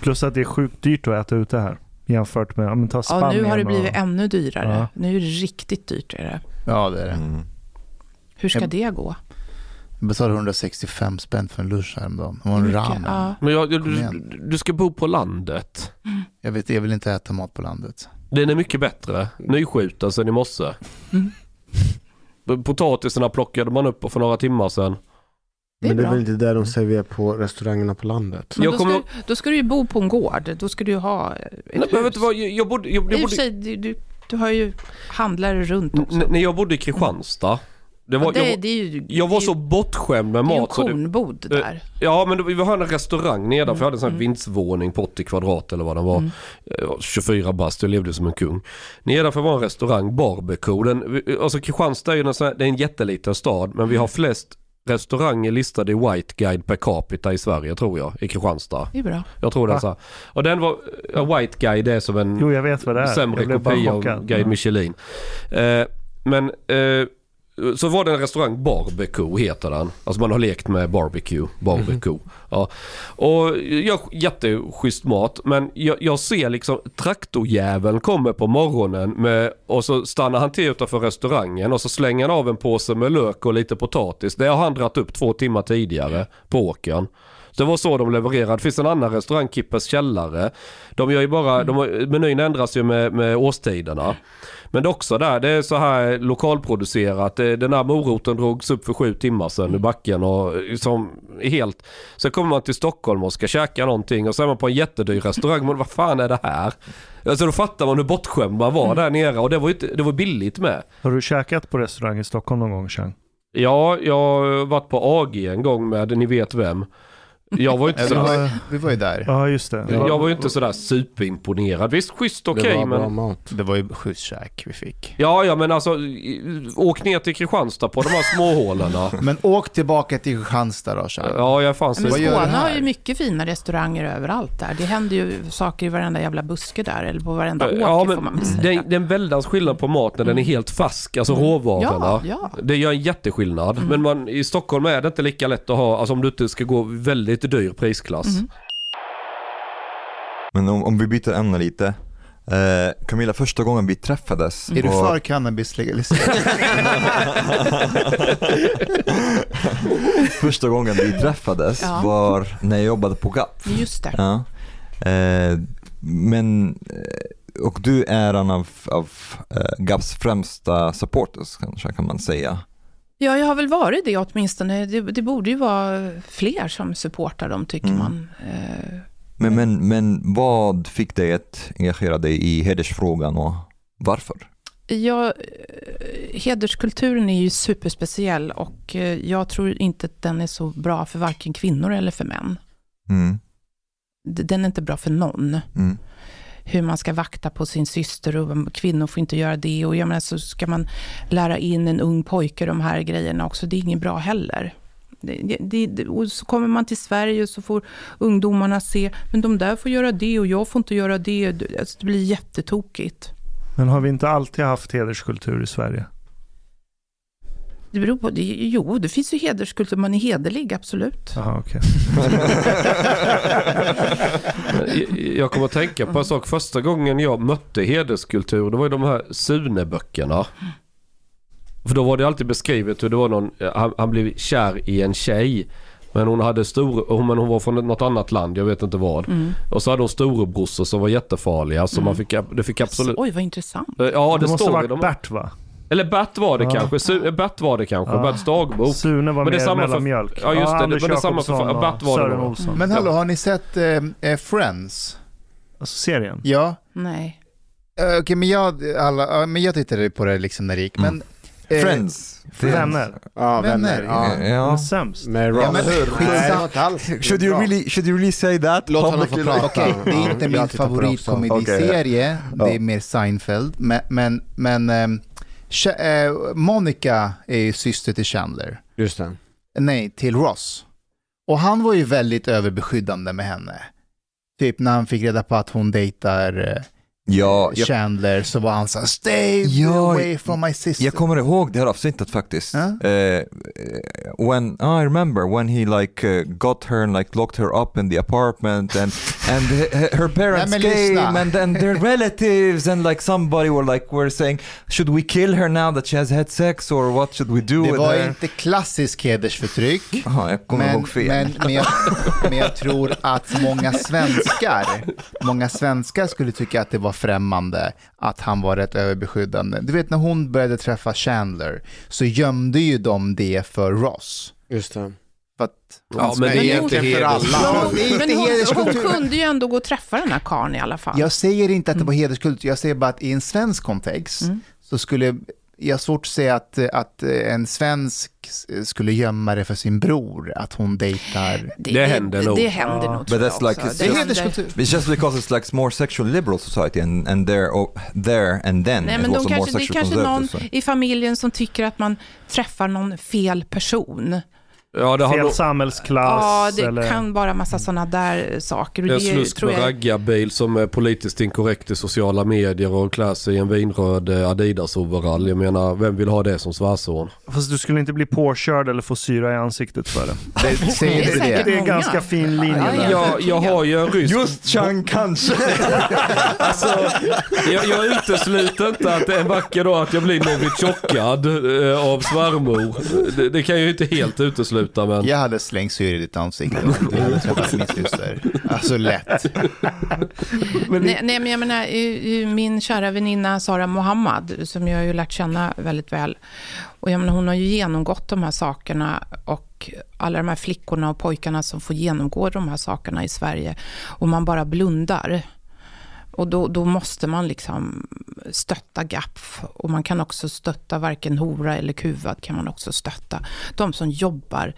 Plus att det är sjukt dyrt att äta ute här. Jämfört med, ja men ta Ja, Spanien nu har det och- blivit ännu dyrare. Ja. Nu är det riktigt dyrt. Är det. ja, det är det. Mm. Hur ska Jag- det gå? Jag betalade 165 spänn för en lunch häromdagen. Det var en ramen. ja. Men jag, Kom du, du ska bo på landet. Jag, vet, jag vill inte äta mat på landet. Den är mycket bättre. Nyskjuten sen i morse. Mm. Potatisarna plockade man upp för några timmar sedan. Det Men det är väl inte där de serverar på restaurangerna på landet? Men då, kommer- ska, då ska du ju bo på en gård. Då ska du ju ha ett Nej, hus. men vet du vad, jag, jag bodde... Jag, jag bodde sig, du, du, du har ju handlare runt också. n- när jag bodde i Kristianstad. Det var, Ja, det, jag, det ju, jag var det är så ju- bortskämd med Det är ju en mat. Kornbod där. ja men vi hade en restaurang nedanför. Jag hade en sån här Mm. vindsvåning på 80 kvadrat eller vad den var. Mm. Eh, 24 bast, jag levde som en kung. Nedanför var en restaurang, Barbecue. Den, alltså Kristianstad är ju en, sån här, det är en jätteliten stad men vi har flest restauranger listade i White Guide per capita i Sverige tror jag, i Kristianstad. Det är bra. Jag tror det är Va? så. Och den var, ja, White Guide är som en Jo, jag vet vad det är. sämre kopia av. Guide Ja. Michelin. Eh, men eh, så var det en restaurang, Barbecue heter den. Alltså man har lekt med barbecue, barbecue. Ja. Och jag, jätteschysst mat men jag, jag ser liksom traktorjäveln kommer på morgonen med, och så stannar han till utanför restaurangen och så slänger han av en påse med lök och lite potatis. Det har han dratt upp två timmar tidigare på åkern. Det var så de levererade. Det finns en annan restaurang, Kippers källare. De gör ju bara, de har, menyn ändras ju med, med årstiderna. Men det är också där, det är så här lokalproducerat. Den här moroten drogs upp för sju timmar sedan i backen och som är helt... Sen kommer man till Stockholm och ska käka någonting och så är man på en jättedyr restaurang. Men vad fan är det här? Alltså då fattar man hur bortskämd man var där nere och det var inte, det var billigt med. Har du käkat på restaurang i Stockholm någon gång, Chang? Ja, jag har varit på AG en gång med ni vet vem. Jag var ju inte Vi så, var, vi var ju där. Ja, just det. jag var ju inte sådär superimponerad. Visst, schysst okej det var bra men... mat. Det var ju skjutskäk vi fick. Ja, ja men alltså åk ner till Kristianstad på de här småhålorna. (laughs) Men åk tillbaka till Kristianstad då, Chang. Ja, jag är fan Men Skåne har ju mycket fina restauranger överallt där. Det händer ju saker i varenda jävla buske där, eller på varenda åker Ja, får man men säga. det, är- det är en väldans skillnad på mat när den är helt färsk, alltså råvarorna. Ja, ja. Det gör en jätteskillnad. Men man, i Stockholm är det inte lika lätt att ha, alltså om du inte ska gå väldigt dyr prisklass. Mm. Men om, om vi byter ämne lite. Eh, Camilla, första gången vi träffades Är du för cannabis legalisering? (laughs) Första gången vi träffades Ja. var när jag jobbade på GAP. Just det. Ja. Eh, men, eh, och du är en av, av eh, GAPs främsta supporters kanske kan man säga. Ja, jag har väl varit det åtminstone. Det, det borde ju vara fler som supportar dem, tycker Mm. man. Eh, Men, men, men vad fick dig att engagera dig i hedersfrågan och varför? Ja, eh, hederskulturen är ju superspeciell och eh, jag tror inte att den är så bra för varken kvinnor eller för män. Mm, Den är inte bra för någon. mm, hur man ska vakta på sin syster och kvinnor får inte göra det. Och jag menar, så ska man lära in en ung pojke de här grejerna också. Det är inget bra heller. Det, det, det, och så kommer man till Sverige och så får ungdomarna se, men de där får göra det och jag får inte göra det. Det- Alltså, det blir jättetokigt. Men har vi inte alltid haft hederskultur i Sverige? Det beror på, det, jo, det finns ju hederskultur, man är hederlig, absolut. Jaha, okej. (laughs) Jag- kommer att tänka på en sak. Första gången jag mötte hederskultur, det var ju de här Sune-böckerna. För då var det alltid beskrivet hur det var någon, han, han blev kär i en tjej. Men hon hade stor, hon- men hon var från något annat land, jag vet inte vad. Mm. Och så hade hon storebrorsor som var jättefarliga. Så man fick, det fick absolut... Oj, vad intressant. Ja, det, Det måste ha står varit de... Bert va? Eller Bert var det Ja. kanske. Su- Bert var det kanske. Ja. Berts dagbok. Sune var Men det är mer samma för- mellanmjölk. Ja, just det. Men det är samma för- Bert var det Sören då. Olsson. Men hallå, har ni sett eh, eh, Friends? Alltså serien? Ja. Nej. Eh, Okej, men, jag, alla, ja, men jag tittade på det liksom när det gick. Men, eh, Friends. Vänner. Ja, Vänner, vänner. Ja. Ja. sämst. Med Ross. Ja, men Skitsamma. (laughs) Should you, really, should you really say that? Låt honom få publicly? prata. Okej, det är Ja, inte min det favoritkomediserie. Ja. Det är mer Seinfeld. Men, men, men eh, Monica är ju syster till Chandler. Just det. Nej, till Ross. Och han var ju väldigt överbeskyddande med henne. Typ när han fick reda på att hon dejtar eh, Ja, jag, Chandler så var han såhär stay Ja, away from my sister. jag kommer ihåg det här avsnittet faktiskt. Ja. Eh, when oh, I remember when he like uh, got her and like locked her up in the apartment and and her parents Nej, lyssna. came and then their relatives and like somebody were like were saying should we kill her now that she has had sex or what should we do det with var her? inte klassisk hedersförtryck. Jaha, jag kommer Men, ihåg fel. men, men, jag, men jag tror att många svenskar, många svenskar skulle tycka att det var främmande att han var rätt överbeskyddande. Du vet när hon började träffa Chandler så gömde ju de det för Ross. Just det. För att, Ja, men det är Men inte egentligen för alla. Ja, Men hon, hon kunde ju ändå gå och träffa den här karln i alla fall. Jag säger inte att det var hederskultur, jag säger bara att i en svensk kontext Mm. så skulle jag har svårt att säga att, att en svensk skulle gömma det för sin bror, att hon dejtar. Det händer det, nog. Det händer nog But tror jag that's like- också. Det är händer- hederskultur. It's just because it's like more sexual liberal society and, and there, oh, there and then Nej, men de kanske, det är kanske någon i familjen som tycker att man träffar någon fel person. Ja, det har Fel nog... samhällsklass Ja, det eller... kan vara massa sådana där saker. Och En det slusk tror med jag, raggarbil som är politiskt inkorrekt i sociala medier och klär sig i en vinröd eh, Adidas-overall. Jag menar, vem vill ha det som svärson? Fast du skulle inte bli påkörd eller få syra i ansiktet för det. Det, säger (laughs) Det är det? Det är många. ganska fin linje där. ja. Jag, jag har ju en rysk... Just Chang kanske. (laughs) Alltså, jag, jag utesluter inte att en vacker dag att jag blir novichokad eh, av svärmor. Det, det kan jag ju inte helt utesluta. Avsluta men... Jag hade slängt syre i ditt ansikte om du hade träffat min syster. Alltså lätt. (laughs) Nej, nej, men jag menar, min kära väninna Sara Mohammad, som jag har ju lärt känna väldigt väl, och jag menar, hon har ju genomgått de här sakerna och alla de här flickorna och pojkarna som får genomgå de här sakerna i Sverige, och man bara blundar. Och då, då måste man liksom stötta GAPF och man kan också stötta varken hora eller kuvad kan man också stötta. De som jobbar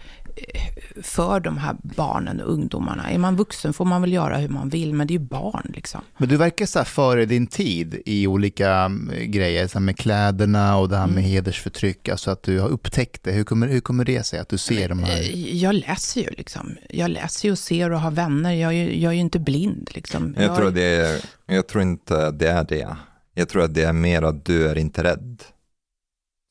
för de här barnen och ungdomarna. Är man vuxen får man väl göra hur man vill, men det är ju barn liksom. Men du verkar så här före din tid i olika mm, grejer, så med kläderna och det här med hedersförtryck, alltså att du har upptäckt det. Hur kommer, hur kommer det sig att du ser de här? Eh, Jag läser ju liksom. Jag läser ju och ser och har vänner. Jag är, ju- jag är ju inte blind liksom. Jag tror, det är, jag tror inte det är det. Jag tror att det är mer att du är inte rädd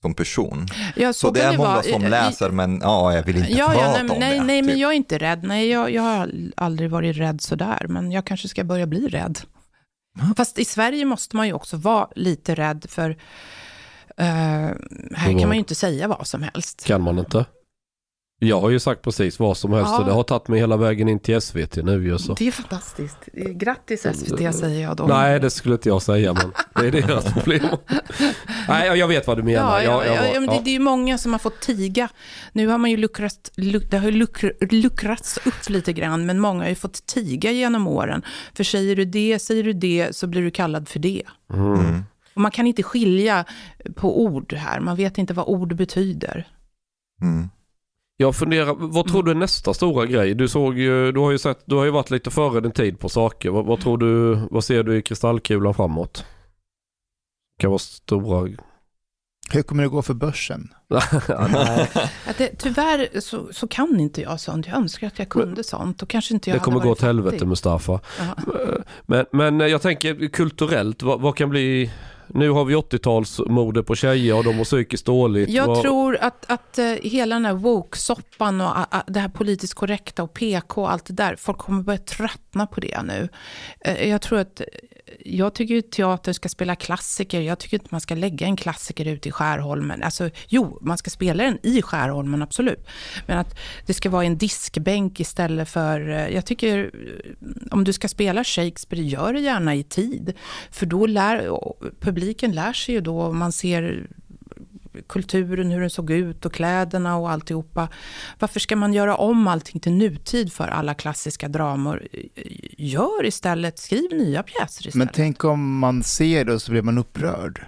som person. ja, Så, det kan är många vara. som läser men ja, jag vill inte Ja, prata ja, nej, om nej, det. nej men typ. jag är inte rädd. Nej, jag, jag har aldrig varit rädd sådär, men jag kanske ska börja bli rädd. Fast i Sverige måste man ju också vara lite rädd, för eh, här kan man ju inte säga vad som helst. Kan man inte? Jag har ju sagt precis vad som helst Ja. och det har tagit mig hela vägen in till SVT nu ju så. Det är fantastiskt. Grattis SVT säger jag då. Nej, det skulle inte jag säga men det är deras (laughs) problem. Nej, jag vet vad du menar. Ja, ja, Jag- jag ja, var- ja, men det, ja. det är ju många som har fått tiga. Nu har man ju luckrat, luk, det har ju luckr, luckrats upp lite grann, men många har ju fått tiga genom åren. För säger du det, säger du det, så blir du kallad för det. Mm. Och man kan inte skilja på ord här, man vet inte vad ord betyder. Mm. Jag funderar, vad tror du är nästa stora grej? Du såg ju, du har ju sett, du har ju varit lite före din tid på saker. Vad, vad tror du, vad ser du i kristallkulan framåt? kan vara stora... Hur kommer det gå för börsen? (laughs) Att det, tyvärr så, så kan inte jag sånt. Jag önskar att jag kunde sånt. Och kanske inte jag Det kommer gå åt helvete. Mustafa. Men, men jag tänker kulturellt, vad, vad kan bli... Nu har vi 80-talsmode på tjejer och de mår psykiskt dåligt. Jag vad, tror att, att eh, hela den här woke-soppan och det här politiskt korrekta och PK och allt det där, folk kommer börja tröttna på det nu. Eh, Jag tror att, jag tycker ju teater ska spela klassiker, jag tycker inte man ska lägga en klassiker ute i Skärholmen. Alltså, jo, man ska spela den i Skärholmen, absolut. Men att det ska vara en diskbänk istället för, eh, jag tycker, eh, om du ska spela Shakespeare, gör det gärna i tid. För då lär, publiken lär sig ju då, man ser kulturen, hur den såg ut och kläderna och alltihopa. Varför ska man göra om allting till nutid för alla klassiska dramor? Gör istället, skriv nya pjäser Men istället. tänk om man ser det och så blir man upprörd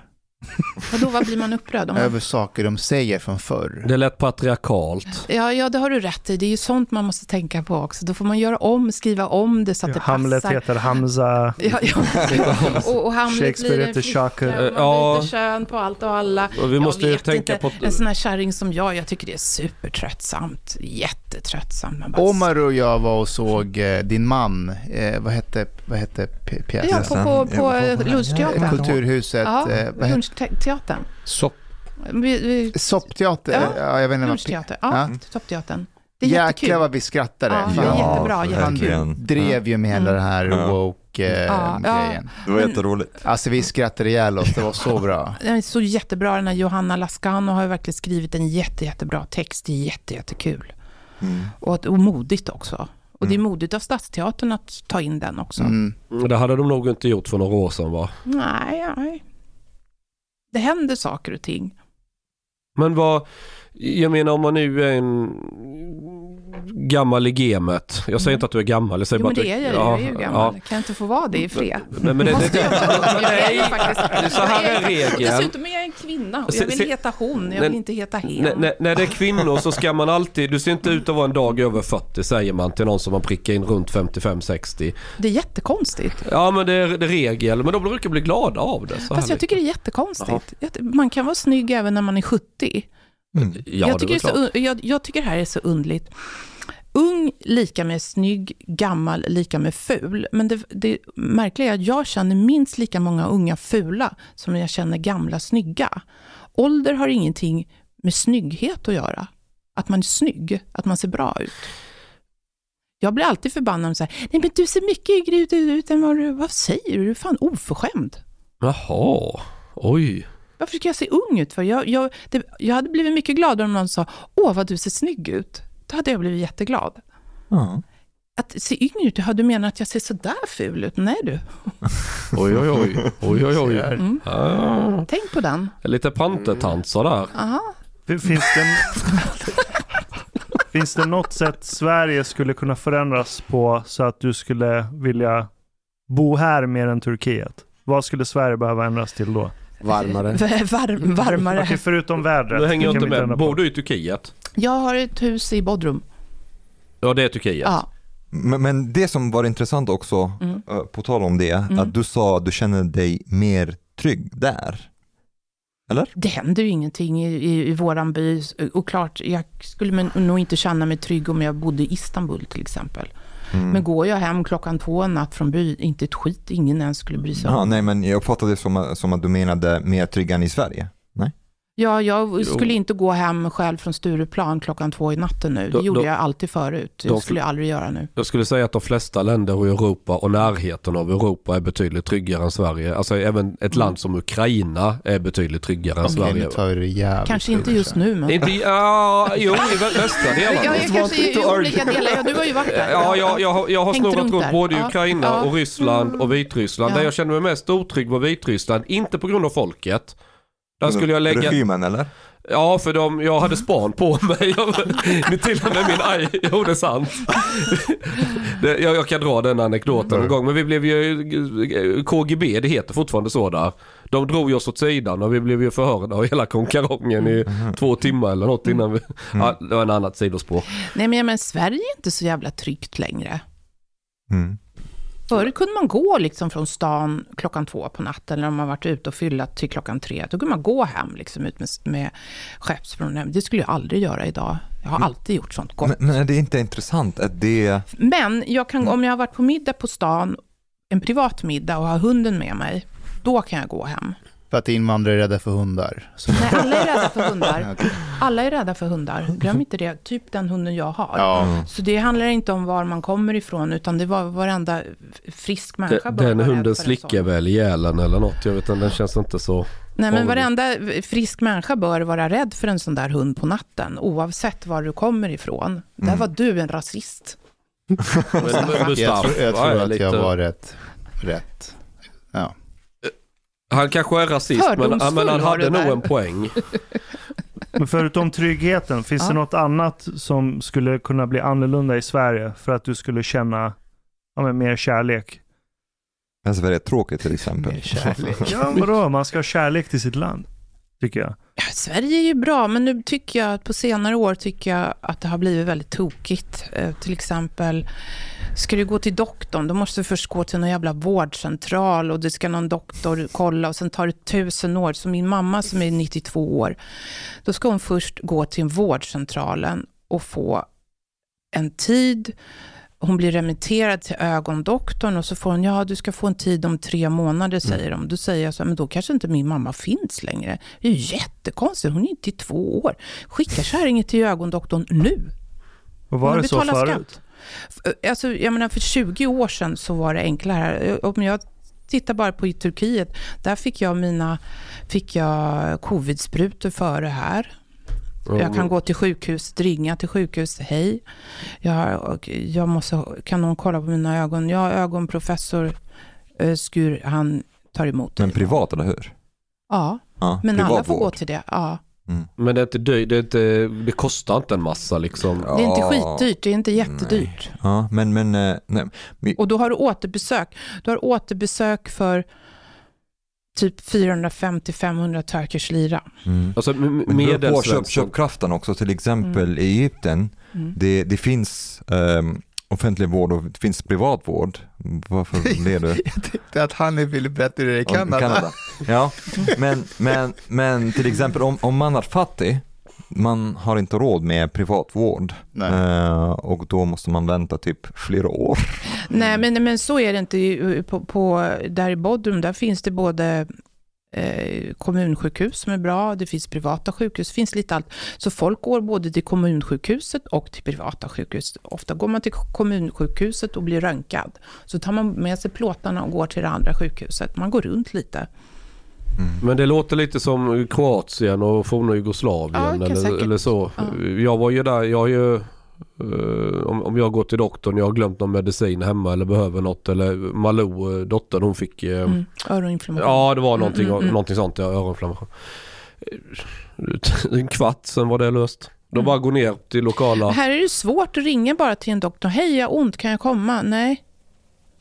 Vadå, vad blir man upprörd? Om man... över saker de säger från förr. Det är lätt patriarkalt. Ja, ja, det har du rätt i. Det är ju sånt man måste tänka på också. Då får man göra om, skriva om det så att det Hamlet passar. heter Hamza. Ja, ja. och, och Hamlet Shakespeare blir heter Shaka. Man Ja. byter kön på allt och alla. Och vi Jag måste ju vet tänka inte. på... En sån här kärring som jag, jag tycker det är supertröttsamt. Jättetröttsamt. Man bara- Omar och jag var och såg eh, din man, eh, vad hette, vad hette pjäsen? Ja, på, på, på Ja, Lustteatern. Kulturhuset, Ja, eh, vad hette Lunchteatern. Så, Vi, vi, Soppteater? Ja, Ja, jag vet inte lunchteater. Ja, Ja. Soppteatern. Det är jättekul. Jäklar vad vi skrattade. Ja, Fan. det är jättebra, jättekul. helvete. drev ju med hela Mm. det här Ja. Ja, ja. woke-grejen. Det var jätteroligt. Alltså vi skrattade ihjäl oss, det var så bra. (laughs) Den är så jättebra. Den här Johanna Lascano har ju verkligen skrivit en jätte, jättebra text. Det är jätte, jättekul. Mm. Och, och modigt också. Och det är modigt av Stadsteatern att ta in den också. Mm. det hade de nog inte gjort för några år sedan va? Nej, nej. Det händer saker och ting. Men vad, jag menar om man nu är en gammal i gamet. Jag säger Mm. inte att du är gammal. Jag säger Jo, bara men det är jag. Jag är ju gammal. Kan jag inte få vara det i fred? Nej, men det, det, (laughs) ju nej, faktiskt. så här är regeln. Dessutom är jag en kvinna och jag vill heta hon. Jag vill inte heta hen. När, det är kvinnor så ska man alltid, du ser inte ut att vara en dag över 40 säger man till någon som man prickar in runt 55-60. Det är jättekonstigt. Ja men det är, det är regel, men de brukar bli glada av det. Så Fast jag tycker det är jättekonstigt. Jag- Man kan vara snygg även när man är 70. Mm. ja, jag, tycker så, jag, jag tycker det här är så undligt. Ung lika med snygg, gammal lika med ful. Men det, det märkliga är att jag känner minst lika många unga fula som jag känner gamla snygga. Ålder har ingenting med snygghet att göra. Att man är snygg, att man ser bra ut. Jag blir alltid förbannad och säger, nej men du ser mycket yngre ut, ut än vad du, vad säger du? Du är fan oförskämd. Jaha, oj. Varför ska jag se ung ut för? Jag, jag, det, jag hade blivit mycket gladare om någon sa, åh vad du ser snygg ut. då hade jag blivit jätteglad. Ja. Att se yngre ut, du menar att jag ser sådär ful ut? Nej du. (laughs) Oj, oj, oj. oj, oj, oj. Mm. Ah, Tänk på den. lite pantertant sådär. Aha. Finns det, (laughs) finns det något sätt Sverige skulle kunna förändras på så att du skulle vilja bo här mer än Turkiet? Vad skulle Sverige behöva ändras till då? Varmare. (laughs) Varm, varmare. Okej, förutom vädret. Nu hänger jag inte med. Bor du i Turkiet? Jag har ett hus i Bodrum. Ja, det är Turkiet. Ja. Men, men det som var intressant också, Mm. eh, på tal om det, Mm. att du sa att du känner dig mer trygg där. Eller? Det händer ju ingenting i, i, i våran by. Och klart, jag skulle nog inte känna mig trygg om jag bodde i Istanbul till exempel. Mm. Men går jag hem klockan två en natt från byn, inte ett skit ingen ens skulle bry sig om. Ja, nej, men jag uppfattade det som, som att du menade mer trygg än i Sverige. Ja, jag skulle Jo. inte gå hem själv från Stureplan klockan två i natten nu. Det Då- gjorde då- jag alltid förut. då- Det skulle jag aldrig göra nu. Jag skulle säga att de flesta länder i Europa och närheten av Europa är betydligt tryggare än Sverige. Alltså även ett Mm. land som Ukraina är betydligt tryggare än Okej, Sverige. nu tar det jävligt Kanske inte just nu, men... Inte, ja, jo, i vä- västra Ja, delarna. jag kanske i olika delar. Ja, du har ju varit där. Ja, jag, jag, har- jag har Hängt snurrat runt runt både i Ja, Ukraina ja. och Ryssland och Vitryssland. Ja. Där jag känner mig mest otrygg var Vitryssland. Inte på grund av folket. Där skulle jag lägga... Regimen eller? Ja, för de, jag hade span på mig. Jag, det till och med min aj, jo det är sant. Det, jag, jag kan dra den anekdoten en gång, men vi blev ju, KGB, det heter fortfarande så där. De drog oss åt sidan och vi blev ju förhörda av hela konkarongen i två timmar eller något innan vi, ja, det var en annat sidospår. Nej, men, menar, Sverige är inte så jävla tryggt längre. Mm. Förut kunde man gå liksom från stan klockan två på natten, eller om man varit ute och fyllat till klockan tre. Då kunde man gå hem liksom ut med, med Skeppsbron. Det skulle jag aldrig göra idag. Jag har alltid gjort sånt gott. Men, men är det inte intressant att det... Men jag kan, om jag har varit på middag på stan, en privat middag och har hunden med mig, då kan jag gå hem. För att invandrare är rädda för hundar. Så, Nej, alla är rädda för hundar. (laughs) Alla är rädda för hundar. Glöm inte det. Typ den hunden jag har. ja. Så det handlar inte om var man kommer ifrån, utan det var varenda frisk människa Den, bör den hunden slickar väl ihjäl eller något. Jag vet inte, den känns inte så... Nej, men varenda frisk människa bör vara rädd för en sån där hund på natten, oavsett var du kommer ifrån. Där Mm. var du en rasist. (laughs) Jag, tror, jag tror att jag var rätt. rätt. Ja. Han kanske är rasist, men, men han hade nog en poäng. Men förutom tryggheten, finns Ja. det något annat som skulle kunna bli annorlunda i Sverige för att du skulle känna ja, men mer kärlek? Men Sverige är tråkigt till exempel. Mer kärlek. Ja, vadå? Man ska ha kärlek till sitt land, tycker jag. Ja, Sverige är ju bra, men nu tycker jag att på senare år tycker jag att det har blivit väldigt tokigt. Eh, till exempel, ska du gå till doktorn, då måste du först gå till någon jävla vårdcentral och det ska någon doktor kolla och sen tar det tusen år. Så min mamma som är 92 år, då ska hon först gå till vårdcentralen och få en tid. Hon blir remitterad till ögondoktorn och så får hon, ja du ska få en tid om tre månader säger de. Då säger jag så här, men då kanske inte min mamma finns längre. Det är ju jättekonstigt, hon är 92 år. Skicka kärringen till ögondoktorn nu. Och var Hon det så förut? F- Alltså, jag menar, för 20 år sedan så var det enklare. Om jag tittar bara på i Turkiet, där fick jag mina fick jag covid-sprutor före här. Jag kan gå till sjukhuset, ringa till sjukhuset, hej. Jag, jag måste, kan någon kolla på mina ögon? Ja, ögonprofessor eh, Skur, han tar emot Men privat, eller hur? Ja, Ja, men alla får gå vård. till det. Ja. Men det, är inte dyrt, det, är inte, det kostar inte en massa liksom. Det är inte skitdyrt, det är inte jättedyrt. Ja, men, men, eh, nej. Och då har du återbesök. Du har återbesök för typ 450-500 turkish lira. mm. Alltså m- Men på köp, köpkraften också. Till exempel i Egypten, Mm. det, det finns ehm, offentlig vård och det finns privat vård. Varför (laughs) ler du? Jag tänkte att han ville berätta hur det är i Om Kanada. Ja, men, men, men till exempel om, om man är fattig, man har inte råd med privat vård Nej. Eh, och då måste man vänta typ flera år. Nej, men, men så är det inte. På, på, där i Bodrum, där finns det både eh, kommunsjukhus som är bra, det finns privata sjukhus, det finns lite allt. Så folk går både till kommunsjukhuset och till privata sjukhus. Ofta går man till kommunsjukhuset och blir röntgad. Så tar man med sig plåtarna och går till det andra sjukhuset. Man går runt lite. Men det låter lite som Kroatien och forna Jugoslavien Ja, eller, eller så. Ja. Jag var ju där, jag har ju Eh, om, om jag går till doktorn, jag har glömt någon medicin hemma eller behöver något. Eller Malou, eh, dottern, hon fick... eh, Mm. Öroninflammation. Ja, det var någonting, Mm, mm, mm. någonting sånt, ja, öroninflammation. (laughs) En kvart, sen var det löst. De Mm. bara går ner till lokala... Här är det svårt att ringa bara till en doktor. Hej, jag har ont, kan jag komma? Nej.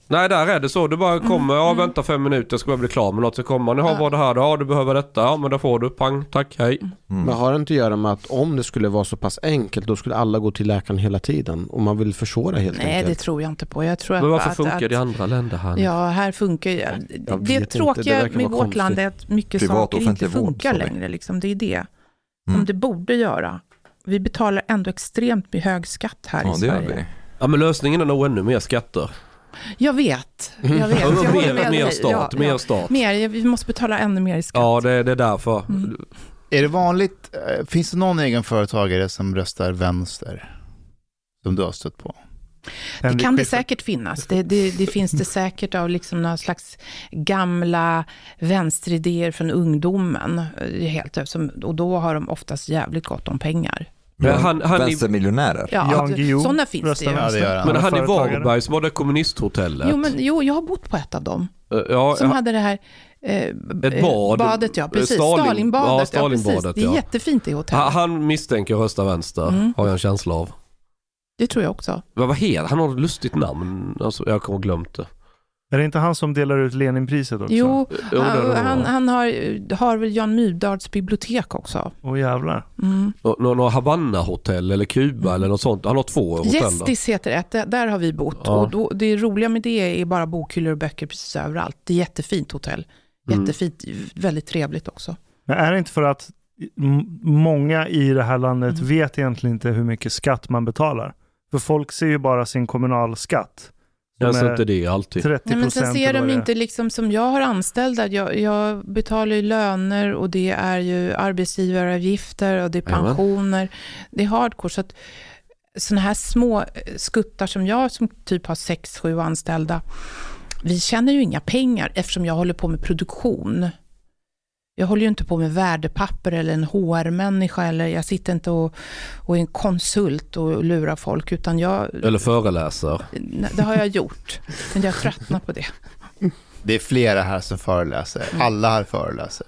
Nej, där är det så. Du bara kommer, ja mm. vänta fem minuter, jag ska bara bli klar med något. Så kommer man, jaha Ja. vad det här då? Ja, du behöver detta. Ja, men då får du. Pang, tack, hej. Mm. Men har det inte att göra med att om det skulle vara så pass enkelt då skulle alla gå till läkaren hela tiden och man vill försvåra helt Nej, det enkelt? tror jag inte på. Jag tror Men varför att, funkar att, det i andra länder här? Ja, här funkar ju... jag Det inte, tråkiga det med vårt land konstigt. är att mycket Privat saker inte vård, funkar vi. längre. Liksom. Det är det som Mm. det borde göra. Vi betalar ändå extremt med hög skatt här Ja, i det gör Sverige. vi. Ja, men lösningen är nog ännu mer skatter. Jag vet. Jag vet. Ja, Jag mer, med mer stat, Ja, mer ja. stat. Mer, vi måste betala ännu mer i skatt. Ja, det, det är därför. Mm. Är det vanligt, eh, finns det någon egenföretagare som röstar vänster? Som du har stött på? Det kan det säkert finnas. Det, det, det finns det säkert av liksom några slags gamla vänsteridéer från ungdomen. eh, Helt, och då har de oftast jävligt gott om pengar. Men han, han, Vänstermiljonärer. Ja, Jan Guillou sådana finns det ju. Ja, det gör han. men han i. Varberg som har det kommunisthotellet. Jo, men, jo, jag har bott på ett av dem. Eh, ja, Som ja, hade det här eh, Ett bad. badet, ja. Precis. Stalin- Stalinbadet. ja, Ja, Stalinbadet, precis. Det är ja. jättefint i han, hotellet. han misstänker att rösta vänster, Mm. har jag en känsla av. Det tror jag också. Vad, vad heter han? har ett lustigt namn. Alltså, jag kommer glömt det. Är det inte han som delar ut Leninpriset också? Jo, han, han, han har, har väl Jan Myrdals bibliotek också. Åh jävlar. Mm. Nå- nå- Några Havanna-hotell eller Kuba eller något sånt. Han har två hotell. Gästis heter ett, där- har vi bott. Ja. Och då, det roliga med det är bara bokhyllor och böcker precis överallt. Det är jättefint hotell. Mm. Jättefint, väldigt trevligt också. Men är det inte för att många i det här landet Mm. vet egentligen inte hur mycket skatt man betalar? För folk ser ju bara sin kommunalskatt. Känns är inte det alltid. 30 Nej, men sen procent ser de inte liksom som jag har anställda. Jag, jag betalar ju löner och det är ju arbetsgivaravgifter och det är pensioner. Det är hardcore. Så att sådana här små skuttar som jag som typ har sex, sju anställda. Vi tjänar ju inga pengar eftersom jag håller på med produktion. Jag håller ju inte på med värdepapper eller en HR-människa eller jag sitter inte och, och är en konsult och lurar folk utan jag, Eller föreläser. Det har jag gjort. Men jag tröttnar på det. Det är flera här som föreläser. Alla här föreläser.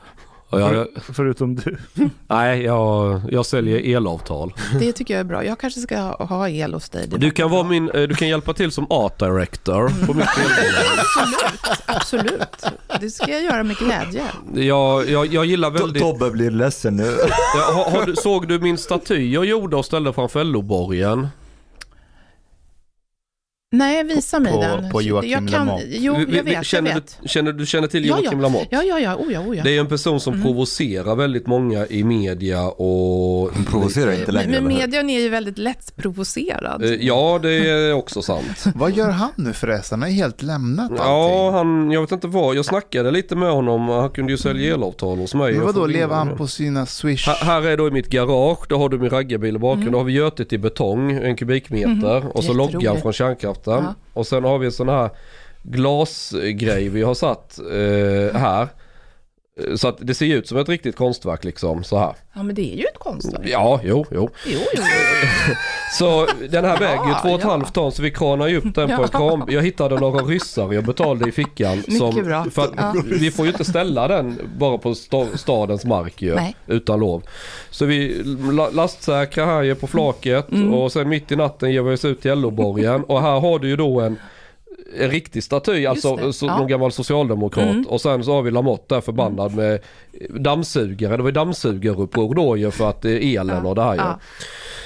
Och jag, Förutom du. (laughs) nej, jag, jag säljer elavtal. Det tycker jag är bra. Jag kanske ska ha, ha el hos dig. Du kan, vara min, eh, du kan hjälpa till som art director på mitt elbolag. Absolut. Det ska jag göra med glädje. jag, jag, jag gillar väldigt... Tobbe blir ledsen nu. Ja, har, har du, såg du min staty jag gjorde och ställde framför LO-borgen? Nej, visa mig På- den. på Joakim jag kan, Lamotte. Jo, jag vet. Jag känner, vet. Du, känner, du känner till Ja, Joakim ja. Lamotte? Ja, ja, ja. Oh, ja, oh, ja. Det är en person som Mm. provocerar väldigt många i media och... Hon provocerar inte längre. Men, men median är ju väldigt lätt provocerad. Eh, Ja, det är också sant. (laughs) Vad gör han nu förresten? Han har helt lämnat allting. Ja, han, jag vet inte vad. Jag snackade lite med honom. Han kunde ju sälja elavtal hos mig. Men Jag vadå, lever han på sina swish? Här, här är då i mitt garage, då har du min raggarbil i bakgrunden. Mm. Då har vi götet i betong, en kubikmeter. Och så loggan från kärnkraften. Ja. Och sen har vi en sån här glasgrej vi har satt eh, här. Så att det ser ut som ett riktigt konstverk liksom så här. Ja, men det är ju ett konstverk. Ja, jo, jo. Jo, jo, jo. (laughs) Så den här väger ju Ja, två och ett ja. halvt ton så vi kranar ju upp den på en (laughs) kran. Jag hittade några ryssar jag betalade i fickan. Mycket bra. För att Ja. vi får ju inte ställa den bara på sta- stadens mark ju, Nej. utan lov. Så vi la- lastsäkrar här ju på flaket Mm. och sen mitt i natten ger vi oss ut till LO-borgen. och här har du ju då en en riktig staty, alltså det, så, ja. någon gammal socialdemokrat. Mm. Och sen så har vi Lamotte där förbannad med dammsugare. Det var ju dammsugaruppror då ju för att det är elen och det här ju. ja.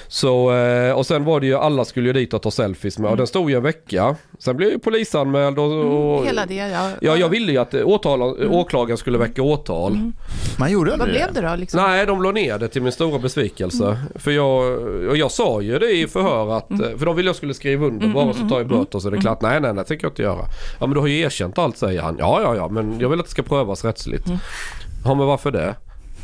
Så, eh, och sen var det ju, alla skulle ju dit och ta selfies med och den stod ju en vecka. Sen blev jag ju polisanmäld och... och Mm, Hela det, ja. Ja, jag ville ju att åtala, åklagaren skulle väcka åtal. Mm. Man gjorde Vad aldrig blev det då? Liksom? Nej, de la ner det till min stora besvikelse. För jag, och jag sa ju det i förhör att, Mm. eh, för de ville jag skulle skriva under bara så tar jag böter så är det klart. Nej, nej, nej, det tänker jag inte göra. Ja, men du har ju erkänt allt säger han. Ja, ja, ja, men jag vill att det ska prövas rättsligt. Ja, men varför det?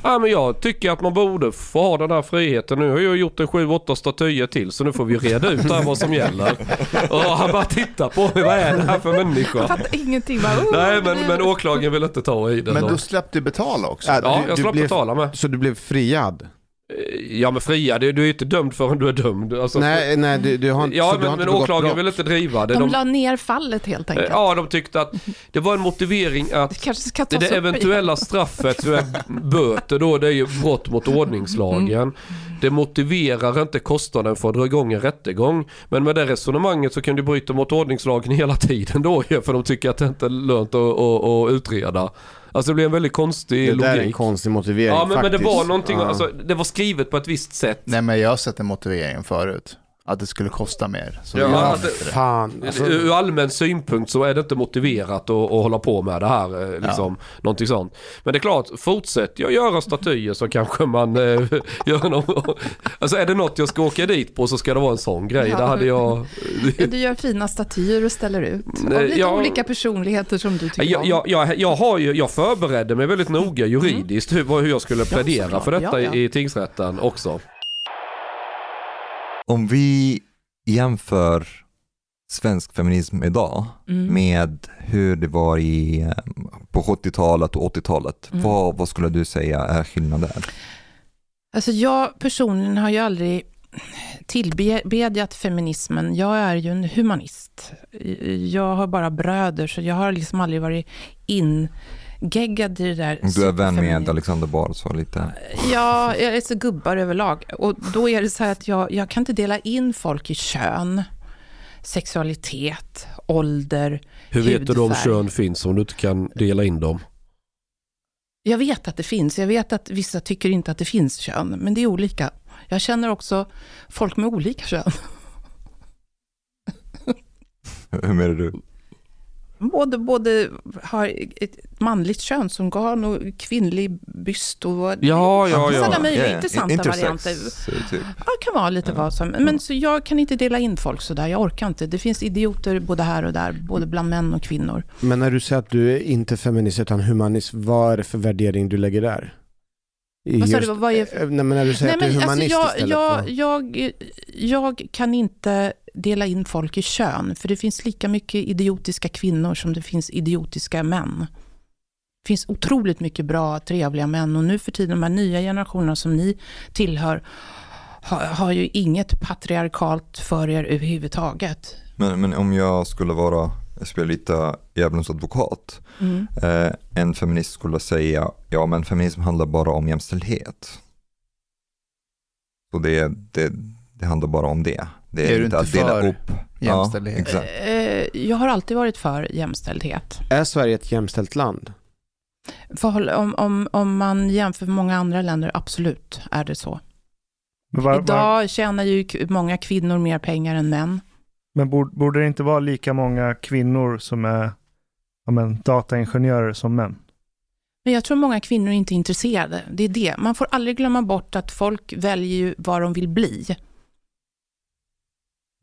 Ja, men jag tycker att man borde få ha den här friheten. Nu har jag gjort en sju, åtta statyer till så nu får vi reda ut här vad som gäller. Och han bara tittar på mig. Vad är det här för människa? Jag fattar ingenting. Bara, oh, Nej, men, men åklagaren vill inte ta i det. Men då. du betala också? Ja, du, jag blev, betala med. Så du blev friad? Ja men fria, du, du är ju inte dömd förrän du är dömd. Alltså, Nej, nej du, du har inte, Ja men, men åklagaren vill inte driva det. De, De, la ner fallet helt enkelt. ja, de tyckte att det var en motivering att det, det upp eventuella straffet för böter då, det är ju brott mot ordningslagen. Det motiverar inte kostnaden för att dra igång en rättegång. Men med det resonemanget så kan du bryta mot ordningslagen hela tiden då för de tycker att det inte är lönt att, att, att utreda. Alltså det blir en väldigt konstig Det där är en logik. konstig motivering Ja men, men det var någonting, Ja. alltså, det var skrivet på ett visst sätt. Nej men jag har sett den motiveringen förut. Att det skulle kosta mer. Så Ja, det. Fan. Alltså, Ur allmän synpunkt så är det inte motiverat att, att hålla på med det här. eh, Liksom, Någonting sånt. Men det är klart, fortsätter jag göra statyer så kanske man eh, (laughs) gör något. Alltså är det något jag ska åka dit på så ska det vara en sån grej. Ja. Det hade jag... Ja, du gör fina statyer och ställer ut. Av lite jag- olika personligheter som du tycker Jag, om. jag, jag, jag, har ju, jag förberedde mig väldigt noga juridiskt hur, hur jag skulle plädera såklart. för detta Ja, ja. i tingsrätten också. Om vi jämför svensk feminism idag Mm. med hur det var i, eh, på 70-talet och 80-talet, Mm. vad, vad skulle du säga är skillnaden? Alltså jag personligen har ju aldrig tillbedjat feminismen. Jag är ju en humanist. Jag har bara bröder, så jag har liksom aldrig varit ingeggad i det där. Du är vän med. Alexander Bard så lite. Ja, jag är så gubbar överlag. Och då är det så här att jag, jag kan inte dela in folk i kön, sexualitet, ålder, Hur vet du om Hudfärg. kön finns om du inte kan dela in dem? Jag vet att det finns. Jag vet att vissa tycker inte att det finns kön, men det är olika. Jag känner också folk med olika kön. Hur menar du? Både, både har ett manligt könsorgan och kvinnlig byst och Ja, ja, ja. sådana möjliga ja. intressanta Intersex, varianter. typ. Ja, kan vara lite vad som. Men så jag kan inte dela in folk så där. Jag orkar inte. Det finns idioter både här och där, både bland män och kvinnor. Men när du säger att du är inte feminist utan humanist, vad är det för värdering du lägger där? I Vad sa du, just- vad- är- eh, Nej men när du säger att du är humanist jag, istället jag, för... jag, jag kan inte dela in folk i kön, för det finns lika mycket idiotiska kvinnor som det finns idiotiska män. Det finns otroligt mycket bra, trevliga män och nu för tiden, de här nya generationerna som ni tillhör, har, har ju inget patriarkalt för er överhuvudtaget. Men, men om jag skulle vara, jag spelar lite djävulens advokat, Mm. eh, en feminist skulle säga, ja men feminism handlar bara om jämställdhet. Så det, det, det handlar bara om det. Det är, Är du inte att dela för upp. jämställdhet? Ja, exakt. Eh, Jag har alltid varit för jämställdhet. Är Sverige ett jämställt land? För, om, om, om man jämför med många andra länder, absolut är det så. Var, var, Idag tjänar ju många kvinnor mer pengar än män. men borde, borde det inte vara lika många kvinnor som är ja, men, dataingenjörer som män? Men jag tror många kvinnor inte är intresserade. Det är det. Man får aldrig glömma bort att folk väljer ju vad de vill bli.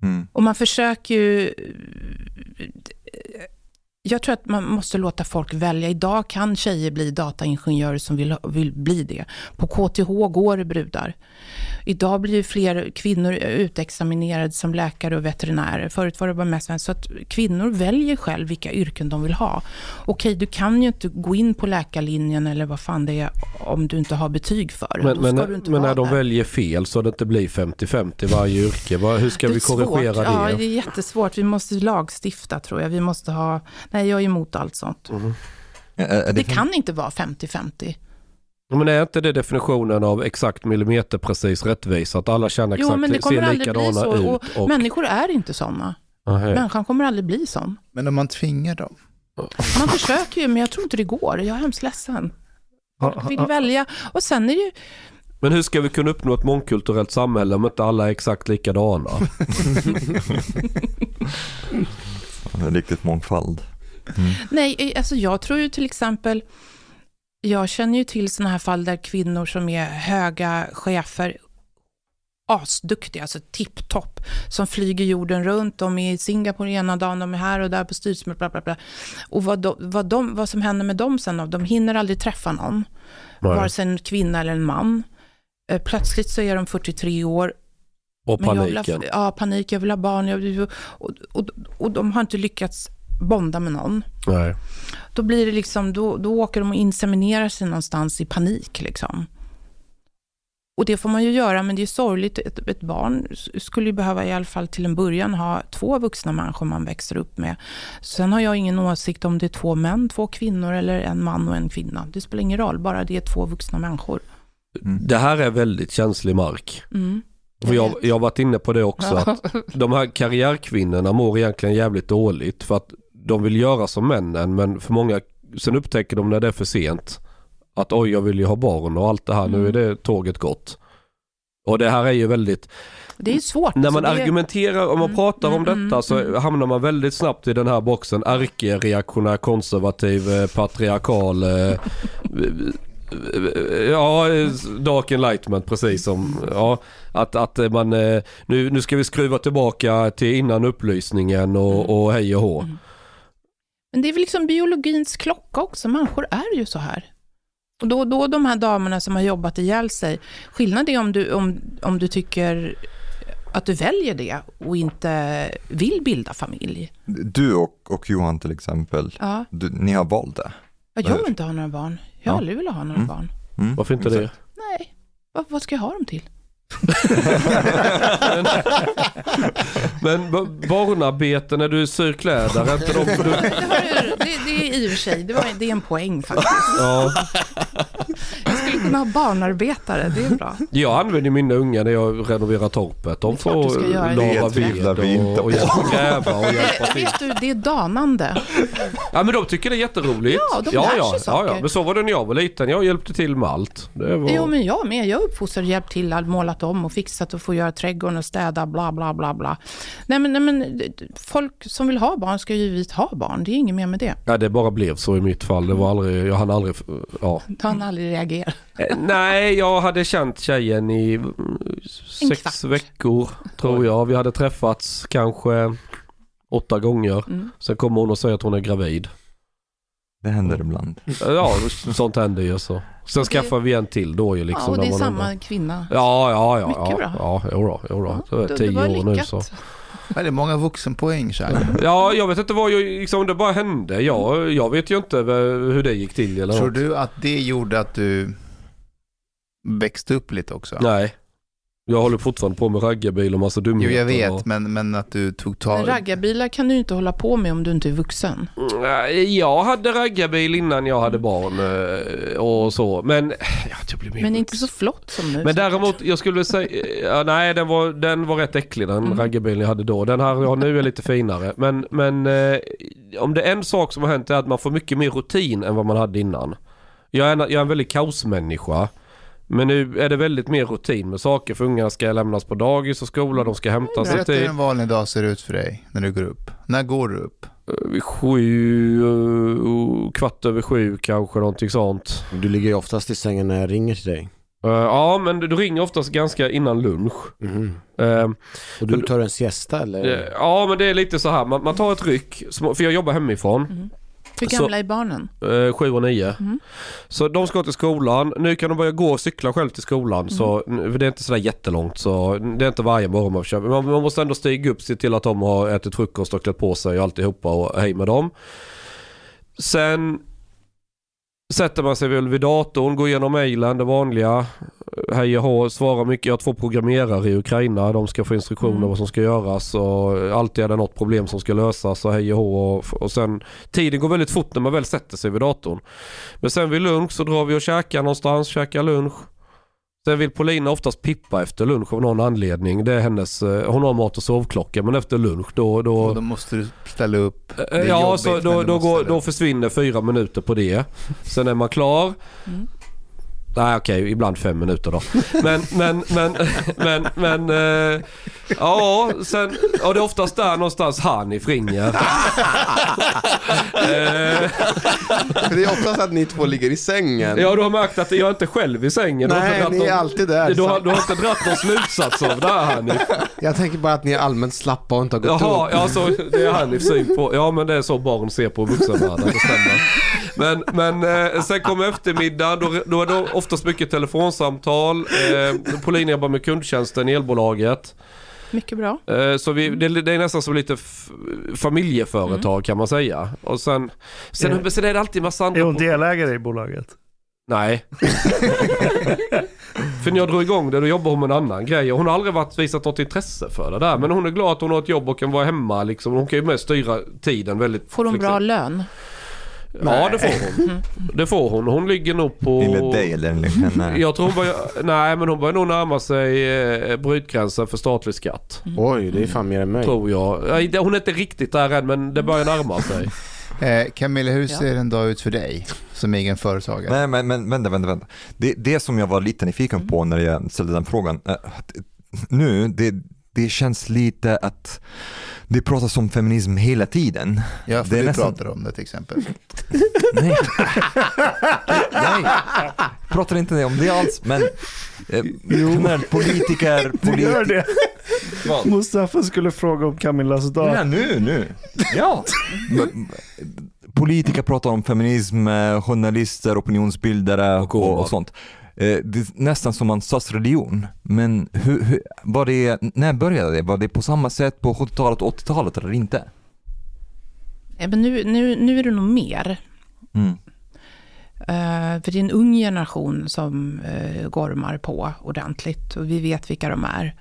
Mm. Och man försöker ju... Eh, jag tror att man måste låta folk välja. Idag kan tjejer bli dataingenjörer som vill, vill bli det. På KTH går det brudar. Idag blir fler kvinnor utexaminerade som läkare och veterinärer. Förut var det bara mest män. Så att kvinnor väljer själv vilka yrken de vill ha. Okej, du kan ju inte gå in på läkarlinjen eller vad fan det är om du inte har betyg för det. Men, men, men när de där. väljer fel så det inte blir 50-50 i varje yrke, hur ska vi korrigera svårt. det? Ja, det är jättesvårt. Vi måste lagstifta tror jag. Vi måste ha... Nej, jag är emot allt sånt. Är, är Det kan inte vara 50-50. Men är inte det definitionen av exakt millimeterprecis rättvisa? Att alla känner Jo, exakt, men det kommer ser aldrig bli likadana så. ut? Och Och, Människor är inte sådana. Människan kommer aldrig bli sån. Men om man tvingar dem? Man försöker ju, men jag tror inte det går. Jag är hemskt ledsen. Folk vill välja. Och sen är det ju... Men hur ska vi kunna uppnå ett mångkulturellt samhälle om inte alla är exakt likadana? (laughs) riktigt mångfald. Nej, eh, alltså jag tror ju till exempel... Jag känner ju till sådana här fall där kvinnor som är höga chefer, asduktiga, alltså tipptopp, som flyger jorden runt. De är i Singapore ena dagen, de är här och där på styrelsemöte, bla bla bla. Och vad, de, vad, de, vad som händer med dem sen, de hinner aldrig träffa någon, Nej. vare sig en kvinna eller en man. Eh, Plötsligt så är de 43 år Och Men jag vill paniken. ha, ja, panik, jag vill ha barn. Jag vill, och, och, och de har inte lyckats bonda med någon. Nej. Då blir det liksom, då, då åker de och inseminerar sig någonstans i panik liksom. Och det får man ju göra, men det är sorgligt. Ett, ett barn skulle ju behöva i alla fall till en början ha två vuxna människor man växer upp med. Sen har jag ingen åsikt om det är två män, två kvinnor eller en man och en kvinna. Det spelar ingen roll, bara det är två vuxna människor. Det här är väldigt känslig mark. Mm. För jag, jag har varit inne på det också. Att de här karriärkvinnorna mår egentligen jävligt dåligt. För att de vill göra som männen men för många, sen upptäcker de när det är för sent. Att oj jag vill ju ha barn och allt det här, nu är Mm. det tåget gått. Och det här är ju väldigt, Det är svårt. när man Så det, argumenterar, om man Mm, pratar om mm, detta så mm. hamnar man väldigt snabbt i den här boxen. Ärkereaktionär, konservativ, eh, patriarkal. eh, (laughs) Ja, eh, dark enlightenment precis som, ja, att, att man, nu, nu ska vi skruva tillbaka till innan upplysningen och, Mm. och hej och hå. Mm. Men det är väl liksom biologins klocka också. Människor är ju så här. Och då, då de här damerna som har jobbat ihjäl sig, skillnad är om du, om, om du tycker att du väljer det och inte vill bilda familj. Du och, och Johan till exempel, Ja, du, ni har valt det. jag Eller vill inte ha några barn. Jag Ja. aldrig velat ha några Mm. barn. Mm, Varför inte det? exakt. Nej, vad, vad ska jag ha dem till? (laughs) (laughs) (laughs) Men barnarbete när du syr kläder, är inte de, du, Det, det, det är i och för sig, det, var, det är en poäng faktiskt. ja. Kunna ha barnarbetare, det är bra. Jag använder mina unga när jag renoverar torpet. De du får tvivlar ved vi inte och, gräva och hjälpa till. Vet du, det är danande. Ja men de tycker det är jätteroligt. Ja, de ja, lär sig ja, ja, saker. ja. Men så var det när jag var liten. Jag hjälpte till med allt. Det var... Jo, men jag med. Jag har uppfostrat, hjälpt till, målat om och fixat och få göra trädgården och städa, bla, bla, bla, bla. Nej, men, nej, men folk som vill ha barn ska ju givetvis ha barn. Det är inget mer med det. Ja, det bara blev så i mitt fall. Det var aldrig, jag hann aldrig, ja. Han aldrig reagerar. Eh, Nej, jag hade känt tjejen i mm, sex veckor tror jag. Vi hade träffats kanske åtta gånger. Mm. Sen kommer hon och säger att hon är gravid. Det händer ibland. Ja, sånt händer ju så. Sen det- skaffar vi en till då ju liksom. ja, och det är samma undrar. kvinna. Ja, ja, ja. Mycket ja, bra. Ja, jo då, jo då. Det tio år nu så. Ja, det är många vuxenpoäng, Chang. Ja, jag vet inte vad jag, liksom det bara hände. Jag, jag vet ju inte hur det gick till eller Tror något. du att det gjorde att du växte upp lite också? Nej. Jag håller fortfarande på med raggarbil och massa Jo, dumheter. jag vet, Och... men, men att du tog Men tag... raggarbilar kan du ju inte hålla på med om du inte är vuxen. Nej, Jag hade raggarbil innan jag hade barn eh, och så. Men, ja, jag blev Men inte så flott som nu. Men däremot, jag skulle säga, ja, nej den var, den var rätt äcklig den Mm. raggarbilen jag hade då. Den här jag har nu är lite finare. Men, men eh, om det är en sak som har hänt är att man får mycket mer rutin än vad man hade innan. Jag är en, jag är en väldigt kaosmänniska. Men nu är det väldigt mer rutin med saker för ungarna ska lämnas på dagis och skola, de ska hämtas i Berätta hur tid. en vanlig dag ser ut för dig när du går upp. När går du upp? Eh, sju, eh, kvart över sju kanske någonting sånt. Du ligger ju oftast i sängen när jag ringer till dig. Eh, ja men du, du ringer oftast ganska innan lunch. Mhm. Eh, Och du tar en siesta eller? Ja men det är lite så här, man, man tar ett ryck, för jag jobbar hemifrån, Mm. Hur Så- gamla är barnen? eh, sju och nio. Mm. Så de ska till skolan, nu kan de börja gå och cykla själv till skolan, så, för det är inte sådär jättelångt så det är inte varje morgon man. Men man, man måste ändå stiga upp, se till att de har ätit frukost och klätt på sig och alltihopa och hej med dem. Sen sätter man sig väl vid datorn, går igenom mejlen, det vanliga. Hej och svarar mycket. Jag har två programmerare i Ukraina. De ska få instruktioner Mm. vad som ska göras och alltid är det något problem som ska lösas och hej. Och, och sen, tiden går väldigt fort när man väl sätter sig vid datorn. Men sen vid lunch så drar vi och käkar någonstans, käkar lunch. Sen vill Paulina oftast pippa efter lunch av någon anledning. Det är hennes, eh, hon har mat och sovklocka men efter lunch då... då Och då måste du ställa upp. Är ja, jobbigt, så då, då, går, då försvinner fyra minuter på det. Sen är man klar. Mm. Nej okej, ibland fem minuter då. Men, men, men, men, men, eh, ja, sen, och det är oftast där någonstans Hanif ringer. eh, För det är oftast att ni två ligger i sängen. ja, du har märkt att jag är inte själv i sängen. Du har inte Nej, ni är någon- alltid där. Du har, du har inte dragit någon slutsats av det här Hanif. Jag tänker bara att ni är allmänt slappa och inte har gått Jaha, upp. ja så det är Hanifs syn på. Ja men det är så barn ser på vuxenvärlden, det stämmer. Men, men eh, sen kommer eftermiddag, då, då är det oftast mycket telefonsamtal. Eh, Paulina jobbar med kundtjänsten i elbolaget. Mycket bra. Eh, så vi, det, det är nästan som lite familjeföretag kan man säga. Och sen, sen, Är- sen är det alltid massa andra... Är hon delägare i bolaget? Nej. (laughs) för när jag drog igång det då jobbade hon med en annan grej. Hon har aldrig varit, visat något intresse för det där. Men hon är glad att hon har ett jobb och kan vara hemma liksom. Hon kan ju med styra tiden väldigt Får hon bra flexibelt. lön? Ja det får hon. (laughs) Det får hon. Hon ligger nog på... Enligt dig eller enligt henne? Jag tror hon börjar, nej men hon börjar nog närma sig eh, brytgränsen för statlig skatt. Oj, det är fan mer än mig. Tror jag. Hon är inte riktigt där än men det börjar närma sig. (laughs) Eh, Camilla, hur Ja. ser en dag ut för dig som egen företagare? Nej, men, men vänta, vänta, vänta. Det, det som jag var lite nyfiken på när jag ställde den frågan, eh, nu, det, det känns lite att det pratas om feminism hela tiden. Ja, för det är du nästan- pratar om det till exempel. (laughs) Nej, Nej. pratar inte om det alls, men eh, generellt (laughs) politiker, Du gör det. Mustafa skulle fråga om Camillas dag. Ja, nu, nu. Ja. Politiker pratar om feminism, eh, journalister, opinionsbildare Och och, sånt. Eh, Det är nästan som en statsreligion. Men hur, hur, var det, när började det? Var det på samma sätt på 70-talet och 80-talet eller inte? Ja, men nu, nu, nu är det nog mer. Mm. Eh, för det är en ung generation som uh, gormar på ordentligt och vi vet vilka de är.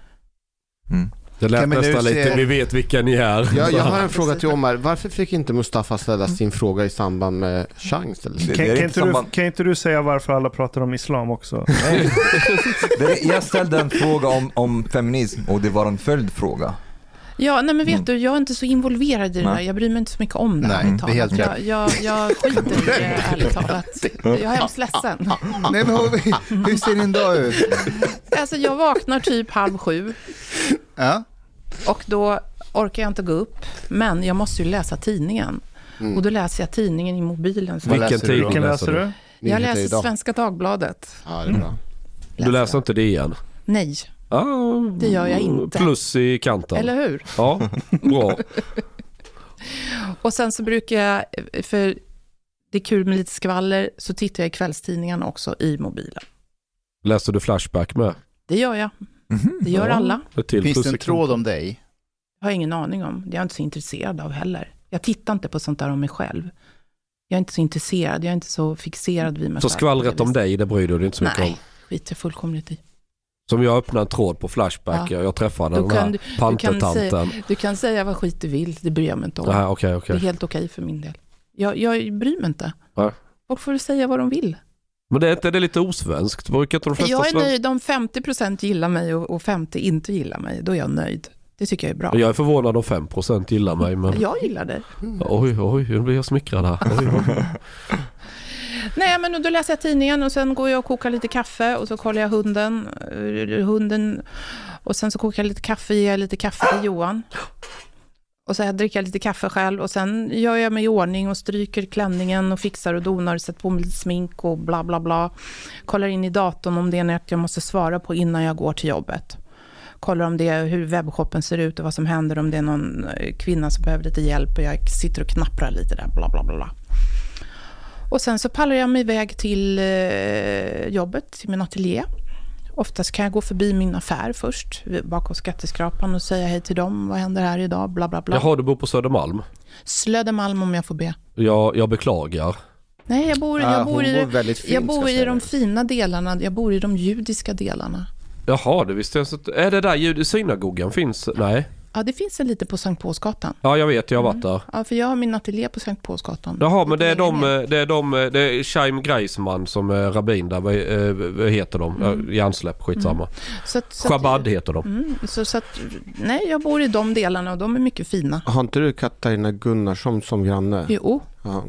Mm. Det lät nu nästan lite, vi vet vilka ni är. Ja, jag har en (laughs) fråga till Omar. Varför fick inte Mustafa ställa sin fråga i samband med chans? Kan, kan, inte inte du, samband- kan inte du säga varför alla pratar om islam också? (laughs) Jag ställde en fråga om, om feminism och det var en följdfråga. Ja, nej men vet Mm. du, jag är inte så involverad i det där. Jag bryr mig inte så mycket om det. Nej, det är helt rätt. jag, jag, jag skiter i det, (laughs) ärligt talat. Jag är hemskt ledsen. (laughs) Nej, men hur, hur ser din dag ut? Alltså, jag vaknar typ halv sju Ja? och då orkar jag inte gå upp. Men jag måste ju läsa tidningen. Och då läser jag tidningen i mobilen. Så Vilken läser tidning läser läser du? jag läser. Svenska Dagbladet. Ja, det är bra. Du läser inte det igen? Nej, Ah, Det gör jag inte. Plus i kanten. eller hur? Ja, bra. Och sen så brukar jag, för det är kul med lite skvaller, så tittar jag i kvällstidningarna också i mobilen. Läser du Flashback med? Det gör jag. Mhm. Det gör Ja. alla. Till Finns det en tråd om dig? Jag har ingen aning om. Det är jag inte så intresserad av heller. Jag tittar inte på sånt där om mig själv. Jag är inte så intresserad. Jag är inte så fixerad vid mig Så själv. skvallret om dig, det bryr du dig inte så mycket om? Nej, skiter jag fullkomligt i. Som jag öppnade en tråd på Flashback, Ja. jag, träffade den kan här du- pantertanten. Du kan säga vad skit du vill, det bryr jag mig inte om. Nej, okej, Det är helt okej för min del. Jag, jag bryr mig inte. Nej. Folk får säga vad de vill. Men det är inte det är lite osvenskt? Brukar inte de flesta Jag är nöjd om 50% gillar mig och och 50% inte gillar mig. Då är jag nöjd. Det tycker jag är bra. Jag är förvånad om 5% gillar mig men... Jag gillar det. Oj, oj, nu blir jag smickrad här. (laughs) Oj, oj. Nej, men då läser jag tidningen och sen går jag och kokar lite kaffe och så kollar jag hunden. Eh, hunden och sen så kokar jag lite kaffe, ger jag lite kaffe till Johan. Och så här dricker jag lite kaffe själv och sen gör jag mig i ordning och stryker klänningen och fixar och donar, sätter på mig lite smink och bla bla bla. Kollar in i datorn om det är något jag måste svara på innan jag går till jobbet. Kollar om det är hur webbshoppen ser ut och vad som händer om det är någon eh, kvinna som behöver lite hjälp och jag sitter och knapprar lite där, bla bla bla. Och sen så pallar jag mig iväg till eh, jobbet, till min ateljé. Oftast kan jag gå förbi min affär först, bakom skatteskrapan och säga hej till dem. Vad händer här idag? Bla bla bla. Jaha, du bor på Södermalm? Slödemalm om jag får be. Jag, jag beklagar. Nej, jag bor, Ja, jag hon bor, i, bor fint, jag bor i de fina delarna. Jag bor i de judiska delarna. Jaha, det visste jag inte. Är det där ljud- synagogan finns? Nej. Ja, det finns en lite på Sankt Paulsgatan. Ja, jag vet, jag har varit där. Ja, för jag har min ateljé på Sankt Paulsgatan. Jaha, men det är de, eh, det är de, eh, det är Chaim Greisman som är rabbin där. Vad, eh, vad heter de? Mm. Hjärnsläpp, skitsamma. Så att, så att- Shabad heter de. Mm, så, så att, nej, jag bor i de delarna och de är mycket fina. Har inte du Katarina Gunnarsson som granne? Jo, Ja.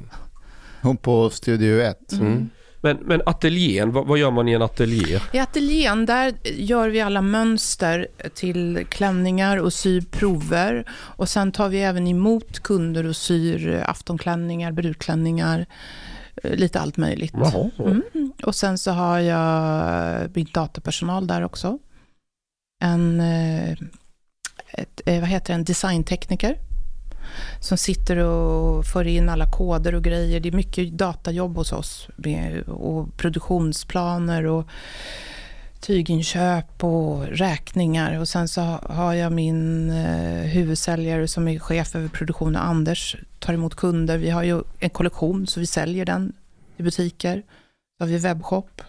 Hon på Studio 1. Mm. Men, men ateljén, vad, vad gör man i en ateljé? I ateljén där gör vi alla mönster till klänningar och syr prover. Och sen tar vi även emot kunder och syr aftonklänningar, brudklänningar, eh, lite allt möjligt. Mm. Och sen så har jag min datapersonal där också. En, eh, ett, eh, vad heter det, en designtekniker som sitter och för in alla koder och grejer. Det är mycket datajobb hos oss med, och produktionsplaner och tyginköp och räkningar. Och sen så har jag min eh, huvudsäljare som är chef över produktionen, Anders, tar emot kunder. Vi har ju en kollektion så vi säljer den i butiker. Så har vi webbshop.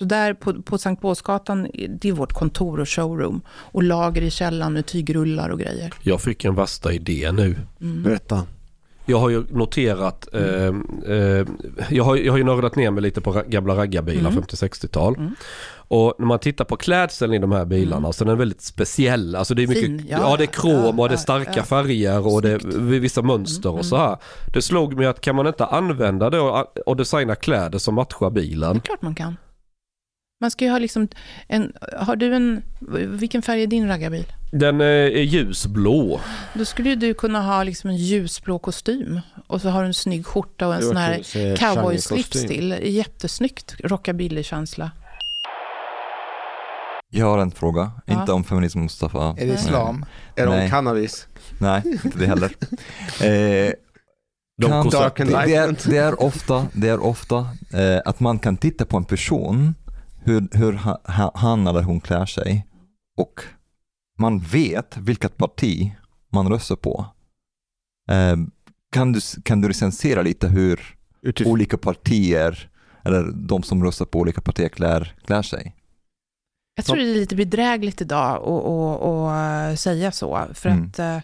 Så där på, på Sankt Paulsgatan, det är vårt kontor och showroom. Och lager i källaren med tygrullar och grejer. Jag fick en värsta idé nu. Mm. Berätta. Jag har ju noterat, eh, eh, jag, har, jag har ju nördat ner mig lite på gamla raggarbilar, Mm. 50-60-tal. Mm. Och när man tittar på klädseln i de här bilarna Mm. så den är väldigt speciell. Alltså det är mycket, Fin, ja, ja, det är krom ja, och det är starka ja. färger och det är vissa mönster Mm, och så här. Det slog mig att kan man inte använda det och, och designa kläder som matchar Det är bilen? klart man kan. Man ska ju ha liksom en, har du en, vilken färg är din raggarbil? Den eh, är ljusblå. Då skulle ju du kunna ha liksom en ljusblå kostym och så har du en snygg skjorta och en sån här cowboy-slips till. Jättesnyggt rockabilly-känsla. Jag har en fråga, Ja. inte om feminism Mustafa. Är det islam? Är det Nej. om cannabis? Nej, inte det heller. (laughs) Eh, De kan, det, det, är, det är ofta, det är ofta eh, att man kan titta på en person, hur, hur ha, ha, han eller hon klär sig och man vet vilket parti man röstar på. Eh, kan, du, kan du recensera lite hur Utifrån. olika partier, eller de som röstar på olika partier klär, klär sig? Jag tror det är lite bedrägligt idag att och, och, säga så, för Mm. att eh,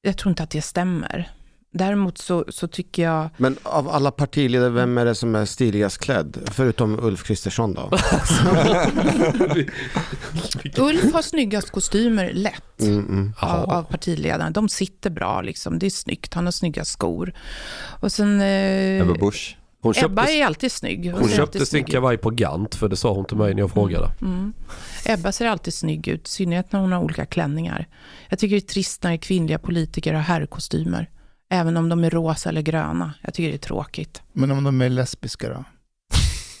jag tror inte att det stämmer. Däremot så, så tycker jag, Men av alla partiledare, vem är det som är stiligast klädd? Förutom Ulf Kristersson då? (laughs) Ulf har snyggast kostymer lätt. Mm, mm. av, av partiledarna. De sitter bra, liksom. det är snyggt. Han har snygga skor. Och sen... Eh, Ebba Busch? Hon Ebba köpte, är alltid snygg. hon ser köpte sin kavaj på Gant för det sa hon till mig när jag frågade. Mm. Ebba ser alltid snygg ut, i synnerhet när hon har olika klänningar. Jag tycker det är trist när kvinnliga politiker har herrkostymer. Även om de är rosa eller gröna. Jag tycker det är tråkigt. Men om de är lesbiska då?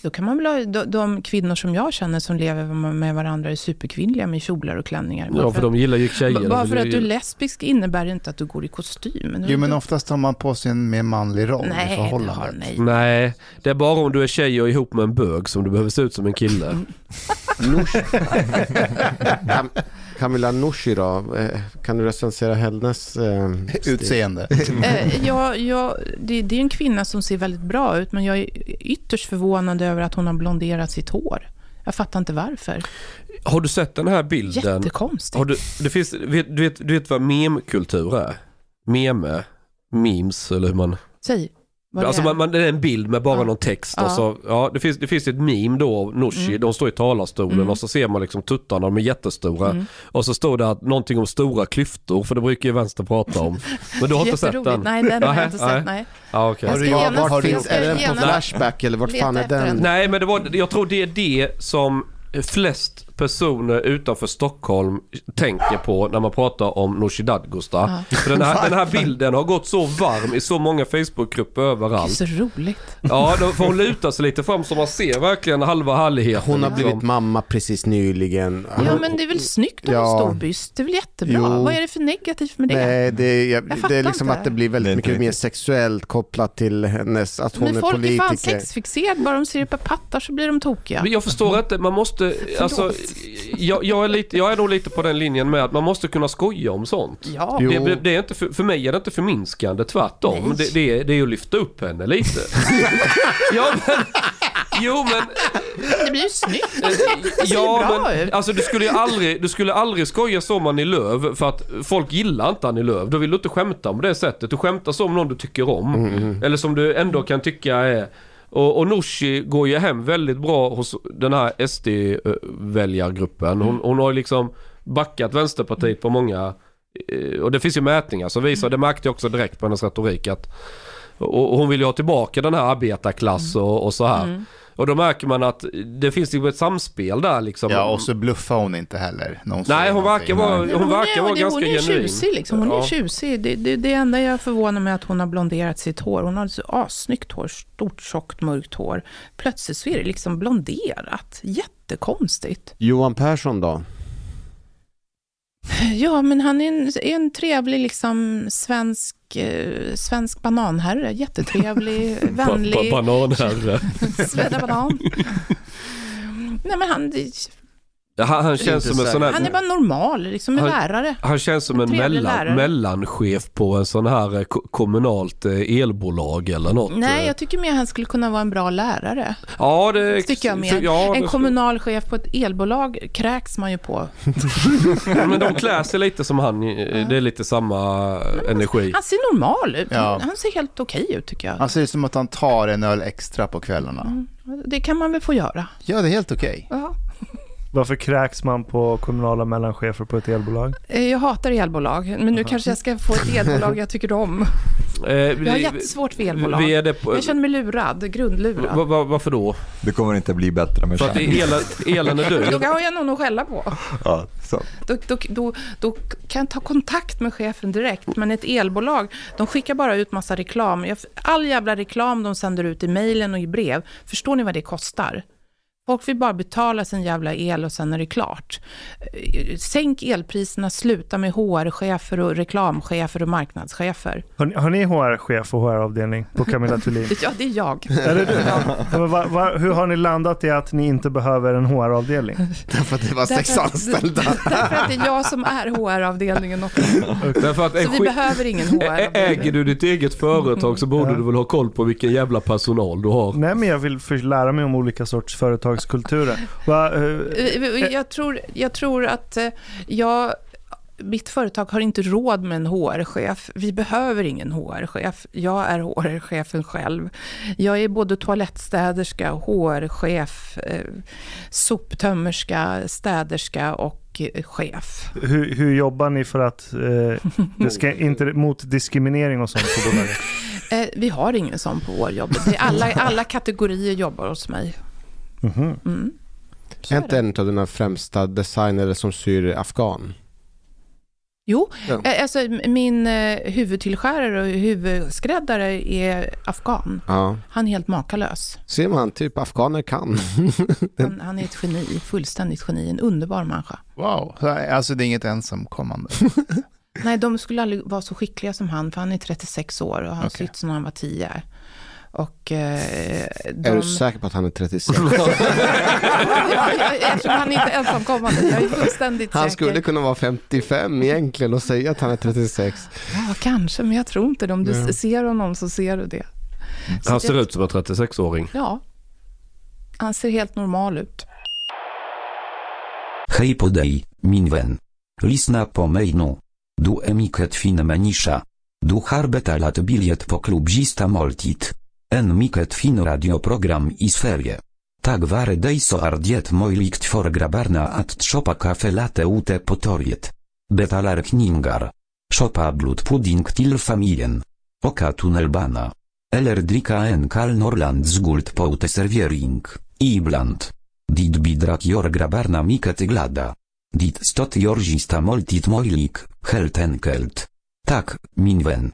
Då kan man väl ha, de, de kvinnor som jag känner som lever med varandra är superkvinnliga med kjolar och klänningar. Ja, för de gillar ju tjejer. Bara för att du är lesbisk innebär inte att du går i kostym. Jo men oftast har man på sig en mer manlig roll i nej, det har, förhållandet. nej. Nej, det är bara om du är tjej och ihop med en bög som du behöver se ut som en kille. (laughs) (laughs) Mm. Cam Camilla Nooshi då? Eh, Kan du recensera hennes eh? Utseende. (laughs) Eh, jag, jag, det, det är en kvinna som ser väldigt bra ut, men jag är ytterst förvånad över att hon har blonderat sitt hår. Jag fattar inte varför. Har du sett den här bilden? Jättekonstigt. Har du, det finns, vet, du, vet, du vet vad memkultur är? Meme, memes eller hur man... Säg vad det Alltså är. man, man, det är en bild med bara Ja. någon text Ja. och så, ja det finns, det finns ett meme då av Nooshi, Mm. de står i talarstolen Mm. och så ser man liksom tuttarna, de är jättestora. Mm. Och så står det att, någonting om stora klyftor, för det brukar ju vänster prata om. Men du har inte sett den? Nej, den har jag inte nej. sett. Nej. Ja. Jag ska du- vart finns, är den på Flashback eller vart fan är den? den. Nej men det var, jag tror det är det som flest personer utanför Stockholm tänker på när man pratar om Nooshi Dadgostar. Ja. För den här, den här (laughs) bilden har gått så varm i så många Facebookgrupper Det är överallt. så roligt. Ja, då får hon (laughs) luta sig lite fram så man ser verkligen halva härligheten. Hon har liksom. blivit mamma precis nyligen. Ja, men det är väl snyggt att ha Ja. stor byst. Det är väl jättebra. Jo. Vad är det för negativt med det? Nej, det är, jag, fattar det är liksom inte. att det blir Det väldigt inte mycket mer riktigt. sexuellt kopplat till hennes, att hon Men är folk är fan politiker. sexfixerade. Bara de ser ett par pattar så blir de tokiga. Men jag förstår inte, man måste, alltså, jag, jag, är lite, jag är nog lite på den linjen med att man måste kunna skoja om sånt. Ja. Det, det är inte för, för mig är det inte förminskande, tvärtom. Det, det, är, det är att lyfta upp henne lite. (laughs) ja, men, jo men... det blir ju snyggt. eh, ser ja, bra men ut. alltså du skulle ju aldrig, du skulle aldrig skoja så om Annie Lööf för att folk gillar inte Annie Lööf. Då vill du inte skämta om det sättet. Du skämtar så om någon du tycker om. Mm, Eller som du ändå kan tycka är... Och, och Nooshi går ju hem väldigt bra hos den här SD-väljargruppen. Hon, hon har ju liksom backat Vänsterpartiet på många... Eh, och det finns ju mätningar som visar, det märkte jag också direkt på hennes retorik att... Och, och hon vill ju ha tillbaka den här arbetarklass och, och så här. Mm. Och då märker man att det finns ju ett samspel där liksom. Ja, och så bluffar hon inte heller. när hon Nej, hon verkar vara- hon verkar vara ganska Hon är genuin. tjusig liksom. Hon Ja. är tjusig. Det, det, det enda jag förvånar mig är att hon har blonderat sitt hår. Hon har så assnyggt hår. Stort, tjockt, mörkt hår. Plötsligt så är det liksom blonderat. Jättekonstigt. Johan Persson då? Ja, men han är en, är en trevlig liksom svensk, eh, svensk bananherre. Jättetrevlig, (laughs) Ba- ba- vänlig. Bananherre. (laughs) Svedda banan. (laughs) Nej, men han... Han, han känns som en sån här... Han är bara normal, liksom en Han- lärare. Han känns som en Trevlig mellan, mellanchef på en sån här eh, ko- kommunalt eh, elbolag eller något. Nej, jag tycker mer han skulle kunna vara en bra lärare. Ja, det Tycker jag mer. Ja, en det- kommunalchef på ett elbolag kräks man ju på. (laughs) Men de klär sig lite som han. eh, Det är lite samma energi. Han ser normal ut. Ja. Han ser helt okej ut tycker jag. Han ser ut som att han tar en öl extra på kvällarna. Det kan man väl få göra. Ja, det är helt okej. Ja. Varför kräks man på kommunala mellanchefer på ett elbolag? Eh, Jag hatar elbolag, men nu kanske jag ska få ett elbolag jag tycker om. (laughs) Eh, Jag vi- har jättesvårt för elbolag. Vi är det på, Jag känner mig lurad, grundlurad. va, va, varför då? Det kommer inte bli bättre med kärnkraft. är elen, är död? Då har jag någon att skälla på. Ja, så. Då, då, då, då kan jag ta kontakt med chefen direkt. Men ett elbolag, de skickar bara ut massa reklam. All jävla reklam de sänder ut i mejlen och i brev. Förstår ni vad det kostar? Folk vill bara betala sin jävla el och sen är det klart. Sänk elpriserna, sluta med HR-chefer och reklamchefer och marknadschefer. Har ni, har ni HR-chef och HR-avdelning på Camilla Thulin? (laughs) Ja, det är jag. Är det du? Ja, va, va, hur har ni landat i att ni inte behöver en HR-avdelning? (laughs) Därför att det var sex Därför att- anställda. (laughs) Därför att det är jag som är HR-avdelningen också. Därför att Så vi behöver ingen HR-avdelning. Äger du ditt eget företag så borde Ja. du väl ha koll på vilken jävla personal du har. Nej, men jag vill lära mig om olika sorts företagskulturer. Va, eh, Jag tror, jag tror att eh, jag, mitt företag har inte råd med en HR-chef. Vi behöver ingen HR-chef. Jag är HR-chefen själv. Jag är både toalettstäderska, HR-chef, eh, soptömmerska, städerska och eh, chef. hur, hur jobbar ni för att eh, (laughs) det ska inte mot diskriminering och sånt på (laughs) bolaget? Eh, vi har ingen sån på vår jobb. Det är alla, alla kategorier jobbar hos mig. Mm. Så Är inte en av dina främsta designer som syr afghan? Jo, Ja. alltså min eh, huvudtillskärare och huvudskräddare är afghan. Ja. Han är helt makalös. Ser man, typ afghaner kan. (laughs) Han, han är ett geni, fullständigt geni, en underbar människa. Wow. Så, Alltså det är inget ensamkommande. (laughs) Nej, de skulle aldrig vara så skickliga som han, för han är 36 år och han har Okej. sytt sedan han var 10. Och eh, de... Är du säker på att han är 36? ja, ja, eftersom han inte är ensamkommande, jag är fullständigt Han säker. skulle kunna vara 55 egentligen och säga att han är 36. Ja, kanske, men jag tror inte det. Om du Ja. ser honom så ser du det. Så Han ser jag- ut som en 36-åring. Ja. Han ser helt normal ut. Hej podej, min vän. Lyssna på mig nu. Du emiket fin människa. Du har betalat bilet på klubbzista måltid. En mycket fin radioprogram i Sverige. Tak vare dig så är det möjligt för grabbarna att shoppa kaffe latte ute på torget. Betalar kningar. Shoppa blodpudding till familjen. Oka tunnelbana. Eller dricka en kall Norrlands guld på uteservering. Ibland. Dit bidrak jor grabbarna mycket glada. Dit stot jorzista måltid möjlig, helt enkelt. Tak, min vän.